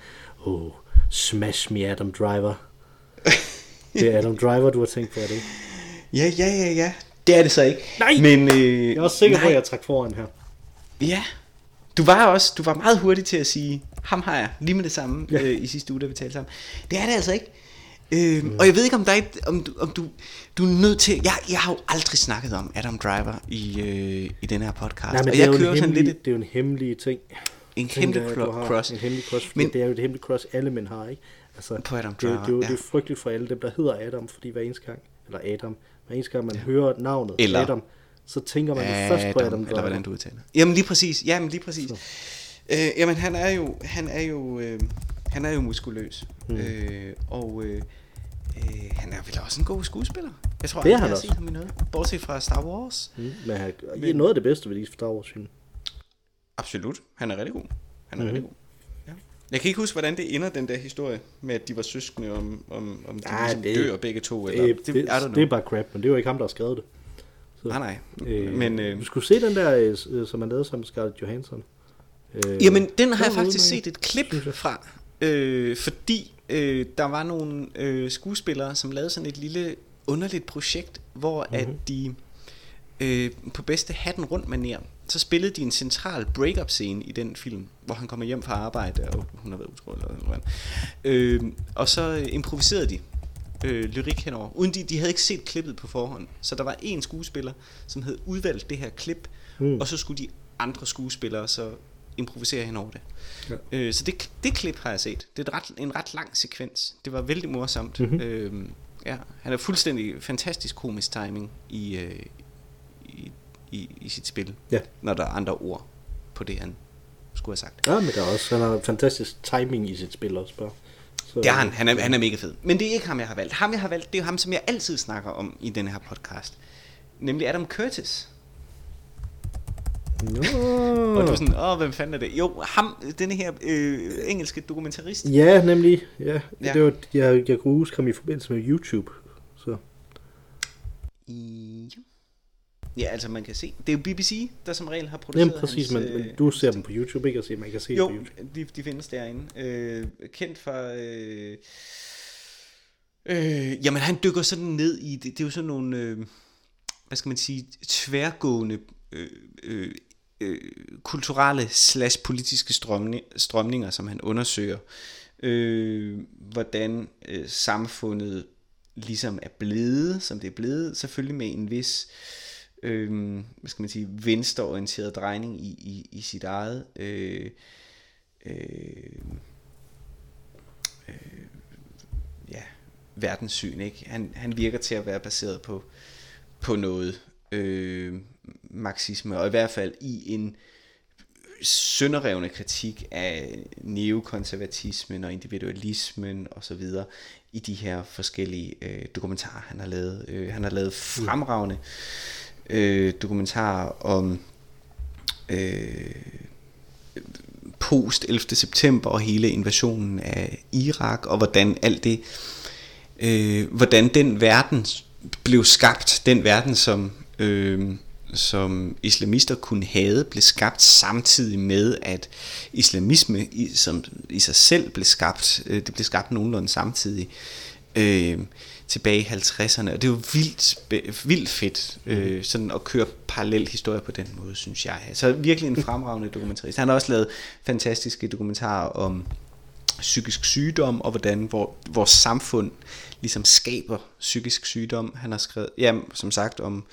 [SPEAKER 1] oh, smash me Adam Driver. det er Adam Driver, du har tænkt på, er det ikke?
[SPEAKER 2] Ja, ja, ja, ja. Det er det så ikke.
[SPEAKER 1] Nej!
[SPEAKER 2] Men, øh,
[SPEAKER 1] Jeg er også sikker på,
[SPEAKER 2] nej.
[SPEAKER 1] at jeg trak foran her.
[SPEAKER 2] Ja. Du var også, du var meget hurtig til at sige, ham har jeg lige med det samme ja. Øh, i sidste uge, da vi talte sammen. Det er det altså ikke. Øh, mm. Og jeg ved ikke, om, der er, om, du, om du, du er nødt til... Jeg, jeg har jo aldrig snakket om Adam Driver i, øh, i den her podcast.
[SPEAKER 1] Nej, men
[SPEAKER 2] og
[SPEAKER 1] det
[SPEAKER 2] jeg
[SPEAKER 1] er, jo
[SPEAKER 2] kører
[SPEAKER 1] en
[SPEAKER 2] sådan
[SPEAKER 1] hemmelig,
[SPEAKER 2] lidt et-
[SPEAKER 1] det er jo en hemmelig ting.
[SPEAKER 2] en
[SPEAKER 1] du
[SPEAKER 2] cro- cross.
[SPEAKER 1] En hemmelig cross,
[SPEAKER 2] Men-
[SPEAKER 1] det er jo et hemmeligt cross, alle mænd har, ikke? Altså,
[SPEAKER 2] På Adam
[SPEAKER 1] det, er
[SPEAKER 2] Driver,
[SPEAKER 1] det, er jo,
[SPEAKER 2] ja.
[SPEAKER 1] det er frygteligt for alle dem, der hedder Adam, fordi hver eneste gang, eller Adam, hver eneste gang man ja. hører navnet
[SPEAKER 2] Eller-
[SPEAKER 1] Adam, så tænker man jo først på Adam
[SPEAKER 2] eller
[SPEAKER 1] Driver.
[SPEAKER 2] hvordan du udtaler. Jamen lige præcis. Jamen lige præcis. Øh, jamen han er jo han er jo øh, han er jo muskuløs. Mm. Øh, og øh, øh, han er vel også en god skuespiller. Jeg tror
[SPEAKER 1] Det han
[SPEAKER 2] jeg har
[SPEAKER 1] også.
[SPEAKER 2] set ham i noget. Bortset fra Star Wars.
[SPEAKER 1] Mm, men han, er noget af det bedste ved de Star Wars film.
[SPEAKER 2] Absolut. Han er rigtig god. Han er
[SPEAKER 1] Mhm.
[SPEAKER 2] rigtig god. Ja. Jeg kan ikke huske, hvordan det ender, den der historie, med at de var søskende, om, om, om de
[SPEAKER 1] Ej,
[SPEAKER 2] ligesom
[SPEAKER 1] det-
[SPEAKER 2] dør begge to. Eller,
[SPEAKER 1] Det, det, det, det, er bare crap, men det jo ikke ham, der har skrevet det.
[SPEAKER 2] Nej, nej.
[SPEAKER 1] Øh,
[SPEAKER 2] Men øh,
[SPEAKER 1] du skulle se den der, øh, som man lavede sammen med Scarlett Johansson. Øh,
[SPEAKER 2] Jamen, den har jeg faktisk set et klip fra, øh, fordi øh, der var nogle øh, skuespillere, som lavede sådan et lille underligt projekt, hvor mm-hmm. at de øh, på bedste hatten rundt manér, så spillede de en central break-up scene i den film, hvor han kommer hjem fra arbejde, og hun har været utro, eller hvad. Øh, og så improviserede de øh, lyrik henover, uden de, de havde ikke set klippet på forhånd. Så der var en skuespiller, som havde udvalgt det her klip,
[SPEAKER 1] mm.
[SPEAKER 2] og så skulle de andre skuespillere så improvisere henover det.
[SPEAKER 1] Ja.
[SPEAKER 2] Øh, så det, det klip har jeg set. Det er et ret, en ret lang sekvens. Det var vældig morsomt.
[SPEAKER 1] Mhm.
[SPEAKER 2] Mm-hmm. Øh, ja, han er fuldstændig fantastisk komisk timing i, øh, i, i, i sit spil,
[SPEAKER 1] Ja.
[SPEAKER 2] når der er andre ord på det, han skulle have sagt.
[SPEAKER 1] Ja, men der er også, han har fantastisk timing i sit spil også bare. Så,
[SPEAKER 2] Det er han. Han er, han er mega fed. Men det er ikke ham, jeg har valgt. Ham, jeg har valgt, det er ham, som jeg altid snakker om i den her podcast. Nemlig Adam Curtis.
[SPEAKER 1] Nå.
[SPEAKER 2] Og du er sådan, åh, hvem fanden er det? Jo, ham, denne her øh, engelske dokumentarist.
[SPEAKER 1] Ja, nemlig. Ja, ja.
[SPEAKER 2] Ja.
[SPEAKER 1] Det var, jeg, jeg kunne huske ham i forbindelse med YouTube. Så.
[SPEAKER 2] Ja. Ja, altså man kan se. Det er jo BBC, der som regel har produceret
[SPEAKER 1] Jamen præcis,
[SPEAKER 2] hans,
[SPEAKER 1] men,
[SPEAKER 2] øh,
[SPEAKER 1] men du ser dem på YouTube, ikke? Og siger, man kan se
[SPEAKER 2] Jo,
[SPEAKER 1] dem på YouTube.
[SPEAKER 2] de, de findes derinde. Øh, kendt for... Øh, øh, jamen, han dykker sådan ned i... Det, det er jo sådan nogle... Øh, hvad skal man sige? Tværgående... Øh, øh, øh, kulturelle slash politiske strømning, strømninger, som han undersøger. Øh, hvordan øh, samfundet ligesom er blevet, som det er blevet, selvfølgelig med en vis øh, hvad skal man sige, venstreorienteret drejning i, i, i sit eget øh, øh, øh, ja, verdenssyn. Ikke? Han, han virker til at være baseret på, på noget øh, marxisme, og i hvert fald i en sønderrevne kritik af neokonservatismen og individualismen og så videre i de her forskellige øh, dokumentarer, han har lavet. Øh, han har lavet fremragende øh, dokumentarer om øh, post 11. september og hele invasionen af Irak, og hvordan alt det, øh, hvordan den verden blev skabt, den verden, som, øh, som islamister kunne have, blev skabt samtidig med, at islamisme i, som i sig selv blev skabt, øh, det blev skabt nogenlunde samtidig, øh, tilbage i 50'erne, og det var vildt, vildt fedt øh, sådan at køre parallel historie på den måde, synes jeg. Så virkelig en fremragende dokumentarist. Han har også lavet fantastiske dokumentarer om psykisk sygdom, og hvordan hvor, vores samfund ligesom skaber psykisk sygdom. Han har skrevet, ja, som sagt, om,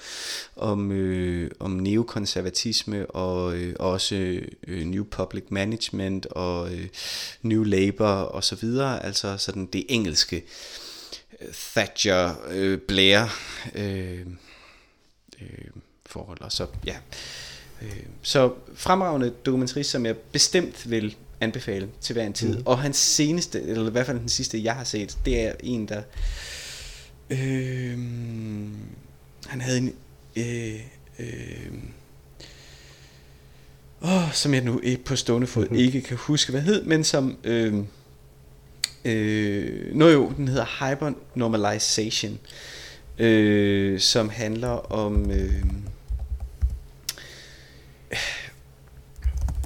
[SPEAKER 2] om, øh, om neokonservatisme, og øh, også øh, New Public Management, og øh, New Labour, og så videre. Altså sådan det engelske øh, Thatcher, øh, Blair øh, øh, forhold, og så ja. Øh, så fremragende dokumentarist, som jeg bestemt vil anbefale til hver en tid. Mm. Og hans seneste, eller i hvert fald den sidste, jeg har set, det er en, der... Øh, han havde en... Øh, øh, åh, som jeg nu ikke på stående fod mm-hmm. ikke kan huske, hvad hed, men som... Øh, øh, nå jo, den hedder Hyper Normalization, øh, som handler om... Øh,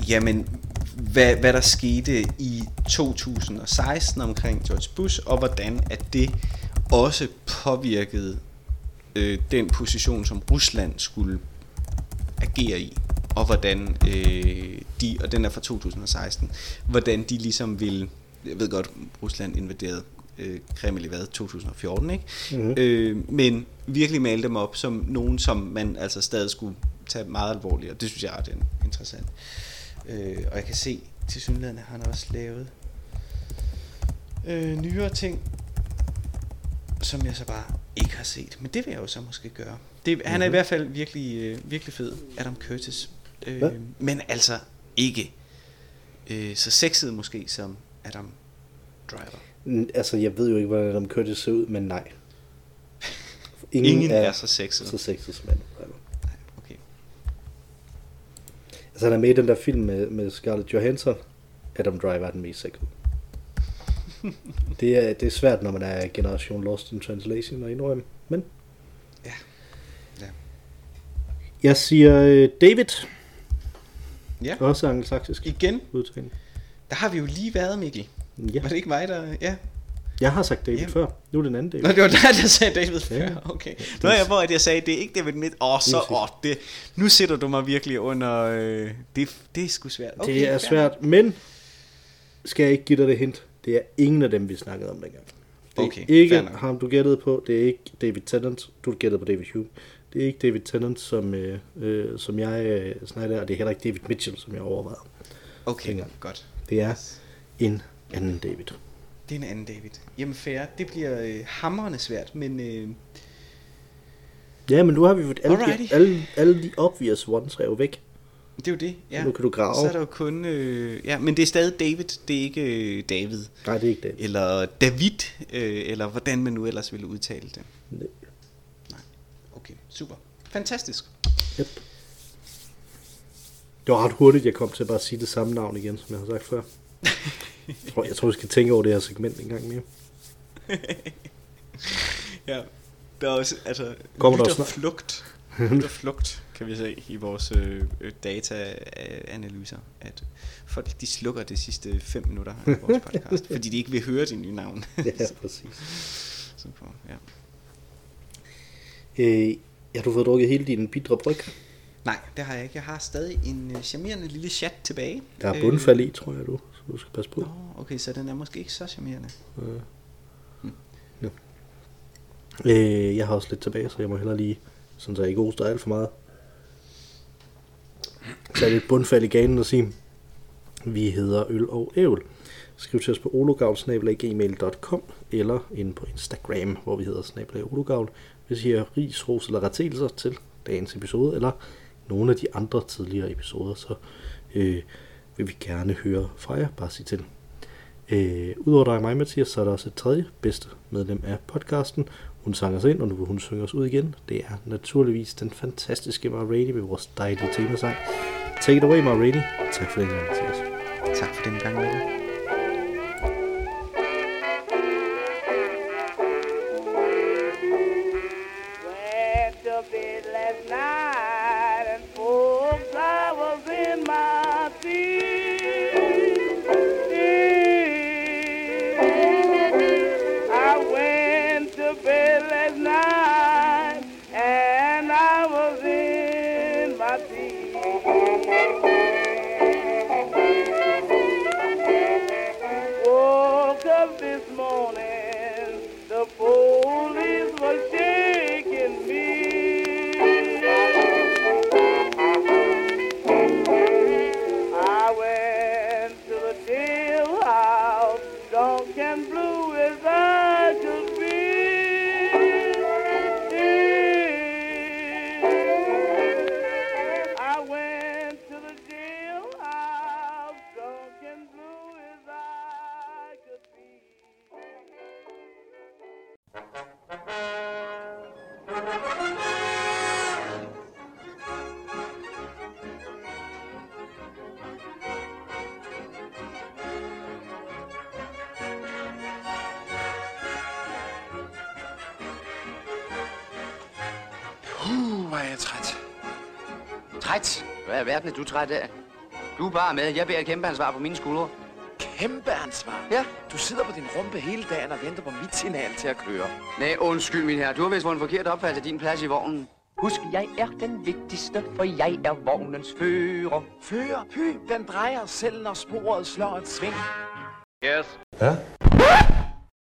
[SPEAKER 2] jamen, hvad, hvad der skete i 2016 omkring George Bush, og hvordan at det også påvirkede øh, den position, som Rusland skulle agere i, og hvordan øh, de, og den er fra 2016, hvordan de ligesom ville, jeg ved godt, Rusland invaderede øh, Kreml i hvad, 2014, ikke?
[SPEAKER 1] Mhm.
[SPEAKER 2] Øh, men virkelig male dem op som nogen, som man altså stadig skulle tage meget alvorligt, og det synes jeg er interessant. Øh, og jeg kan se, til synligheden har han også lavet øh, nyere ting, som jeg så bare ikke har set. Men det vil jeg jo så måske gøre. Det, han er i
[SPEAKER 1] Mhm.
[SPEAKER 2] hvert fald virkelig, øh, virkelig fed, Adam Curtis. Øh,
[SPEAKER 1] Hvad?
[SPEAKER 2] men altså ikke øh, så sexet måske som Adam Driver.
[SPEAKER 1] Altså, jeg ved jo ikke, hvordan Adam Curtis ser ud, men nej.
[SPEAKER 2] Ingen, Ingen er, er så sexet.
[SPEAKER 1] så sexet som Adam Driver.
[SPEAKER 2] Nej, okay.
[SPEAKER 1] Altså, han er med i den der film med, med Scarlett Johansson. Adam Driver er den mest sexede. det, er, det er svært, når man er generation Lost in Translation og indrømme. Men
[SPEAKER 2] Ja. Ja.
[SPEAKER 1] jeg siger øh, David.
[SPEAKER 2] Ja.
[SPEAKER 1] Også angelsaksisk
[SPEAKER 2] Igen,
[SPEAKER 1] udtale.
[SPEAKER 2] der har vi jo lige været, Mikkel.
[SPEAKER 1] Ja.
[SPEAKER 2] Var det ikke mig, der... Ja.
[SPEAKER 1] Jeg har sagt David
[SPEAKER 2] Jamen.
[SPEAKER 1] før. Nu er det en anden David.
[SPEAKER 2] Nå, det var dig, der sagde David før.
[SPEAKER 1] Ja.
[SPEAKER 2] Okay. Nå, jeg, hvor at jeg sagde, det er ikke David Midt. Åh, så... Åh, det, nu sætter du mig virkelig under... Øh, det, det er sgu svært. Okay,
[SPEAKER 1] det er svært, men skal jeg ikke give dig det hint? Det er ingen af dem, vi snakkede om dengang. Det er
[SPEAKER 2] Okay,
[SPEAKER 1] ikke ham, du gættede på. Det er ikke David Tennant. Du gættede på David Hume. Det er ikke David Tennant, som, øh, øh, som jeg øh, snakker, og det er heller ikke David Mitchell, som jeg overvejede.
[SPEAKER 2] Okay,
[SPEAKER 1] Dengang.
[SPEAKER 2] godt.
[SPEAKER 1] Det er en anden David.
[SPEAKER 2] Det er en anden David. Jamen fair, det bliver øh, hamrende svært, men øh,
[SPEAKER 1] Ja, men nu har vi jo alle, de, alle, alle de obvious ones er jo væk.
[SPEAKER 2] det er jo det. Ja.
[SPEAKER 1] Nu kan du grave.
[SPEAKER 2] Så er der jo kun... Øh, ja, men det er stadig David, det er ikke øh, David.
[SPEAKER 1] Nej, det er ikke David.
[SPEAKER 2] Eller David, øh, eller hvordan man nu ellers ville udtale det.
[SPEAKER 1] Nej.
[SPEAKER 2] Nej. Okay, super. Fantastisk.
[SPEAKER 1] Yep. Det var ret hurtigt, jeg kom til at bare sige det samme navn igen, som jeg har sagt før. Jeg tror, jeg tror, vi skal tænke over det her segment en gang mere.
[SPEAKER 2] Ja, der er også, altså,
[SPEAKER 1] Kommer der også
[SPEAKER 2] lytterflugt, lytterflugt, kan vi se i vores øh, øh, data-analyser, at folk de slukker de sidste 5 minutter af vores podcast, fordi de ikke vil høre de nye navn.
[SPEAKER 1] Ja, præcis.
[SPEAKER 2] Så på, ja.
[SPEAKER 1] Øh, har du fået drukket hele din bidre bryg?
[SPEAKER 2] Nej, det har jeg ikke. Jeg har stadig en øh, charmerende lille chat tilbage.
[SPEAKER 1] Der er bundfald i, tror jeg, du. Du skal passe på.
[SPEAKER 2] Nå, okay, så den er måske ikke så charmerende.
[SPEAKER 1] Øh, jeg har også lidt tilbage, så jeg må hellere lige, sådan så jeg ikke oster alt for meget. Er lidt bundfald i ganen og sige, vi hedder Øl og Ævl. Skriv til os på ologavl.gmail.com eller inde på Instagram, hvor vi hedder snablag ologavl. Hvis I har ris, ros eller rettelser til dagens episode, eller nogle af de andre tidligere episoder, så øh, vil vi gerne høre fra jer. Bare sig til. Øh, Udover dig og mig, Mathias, så er der også et tredje bedste medlem af podcasten. Hun sang os ind, og nu vil hun synge os ud igen. Det er naturligvis den fantastiske Ma Rady med vores dejlige temasang. Take it away, Ma Rady. Tak for den gang, Mathias.
[SPEAKER 2] Tak for den gang, Mikkel.
[SPEAKER 3] Træt
[SPEAKER 4] af? Du er bare med. Jeg bærer kæmpe ansvar på mine skuldre.
[SPEAKER 3] Kæmpe ansvar.
[SPEAKER 4] Ja.
[SPEAKER 3] Du sidder på din rumpe hele dagen og venter på mit signal til at køre.
[SPEAKER 4] Nej, undskyld, min herre. Du har vist fået en forkert opfattelse af din plads i vognen.
[SPEAKER 5] Husk, jeg er den vigtigste, for jeg er vognens fører.
[SPEAKER 3] Fører, py, den drejer selv, når sporet slår et sving.
[SPEAKER 4] Yes.
[SPEAKER 6] Ja?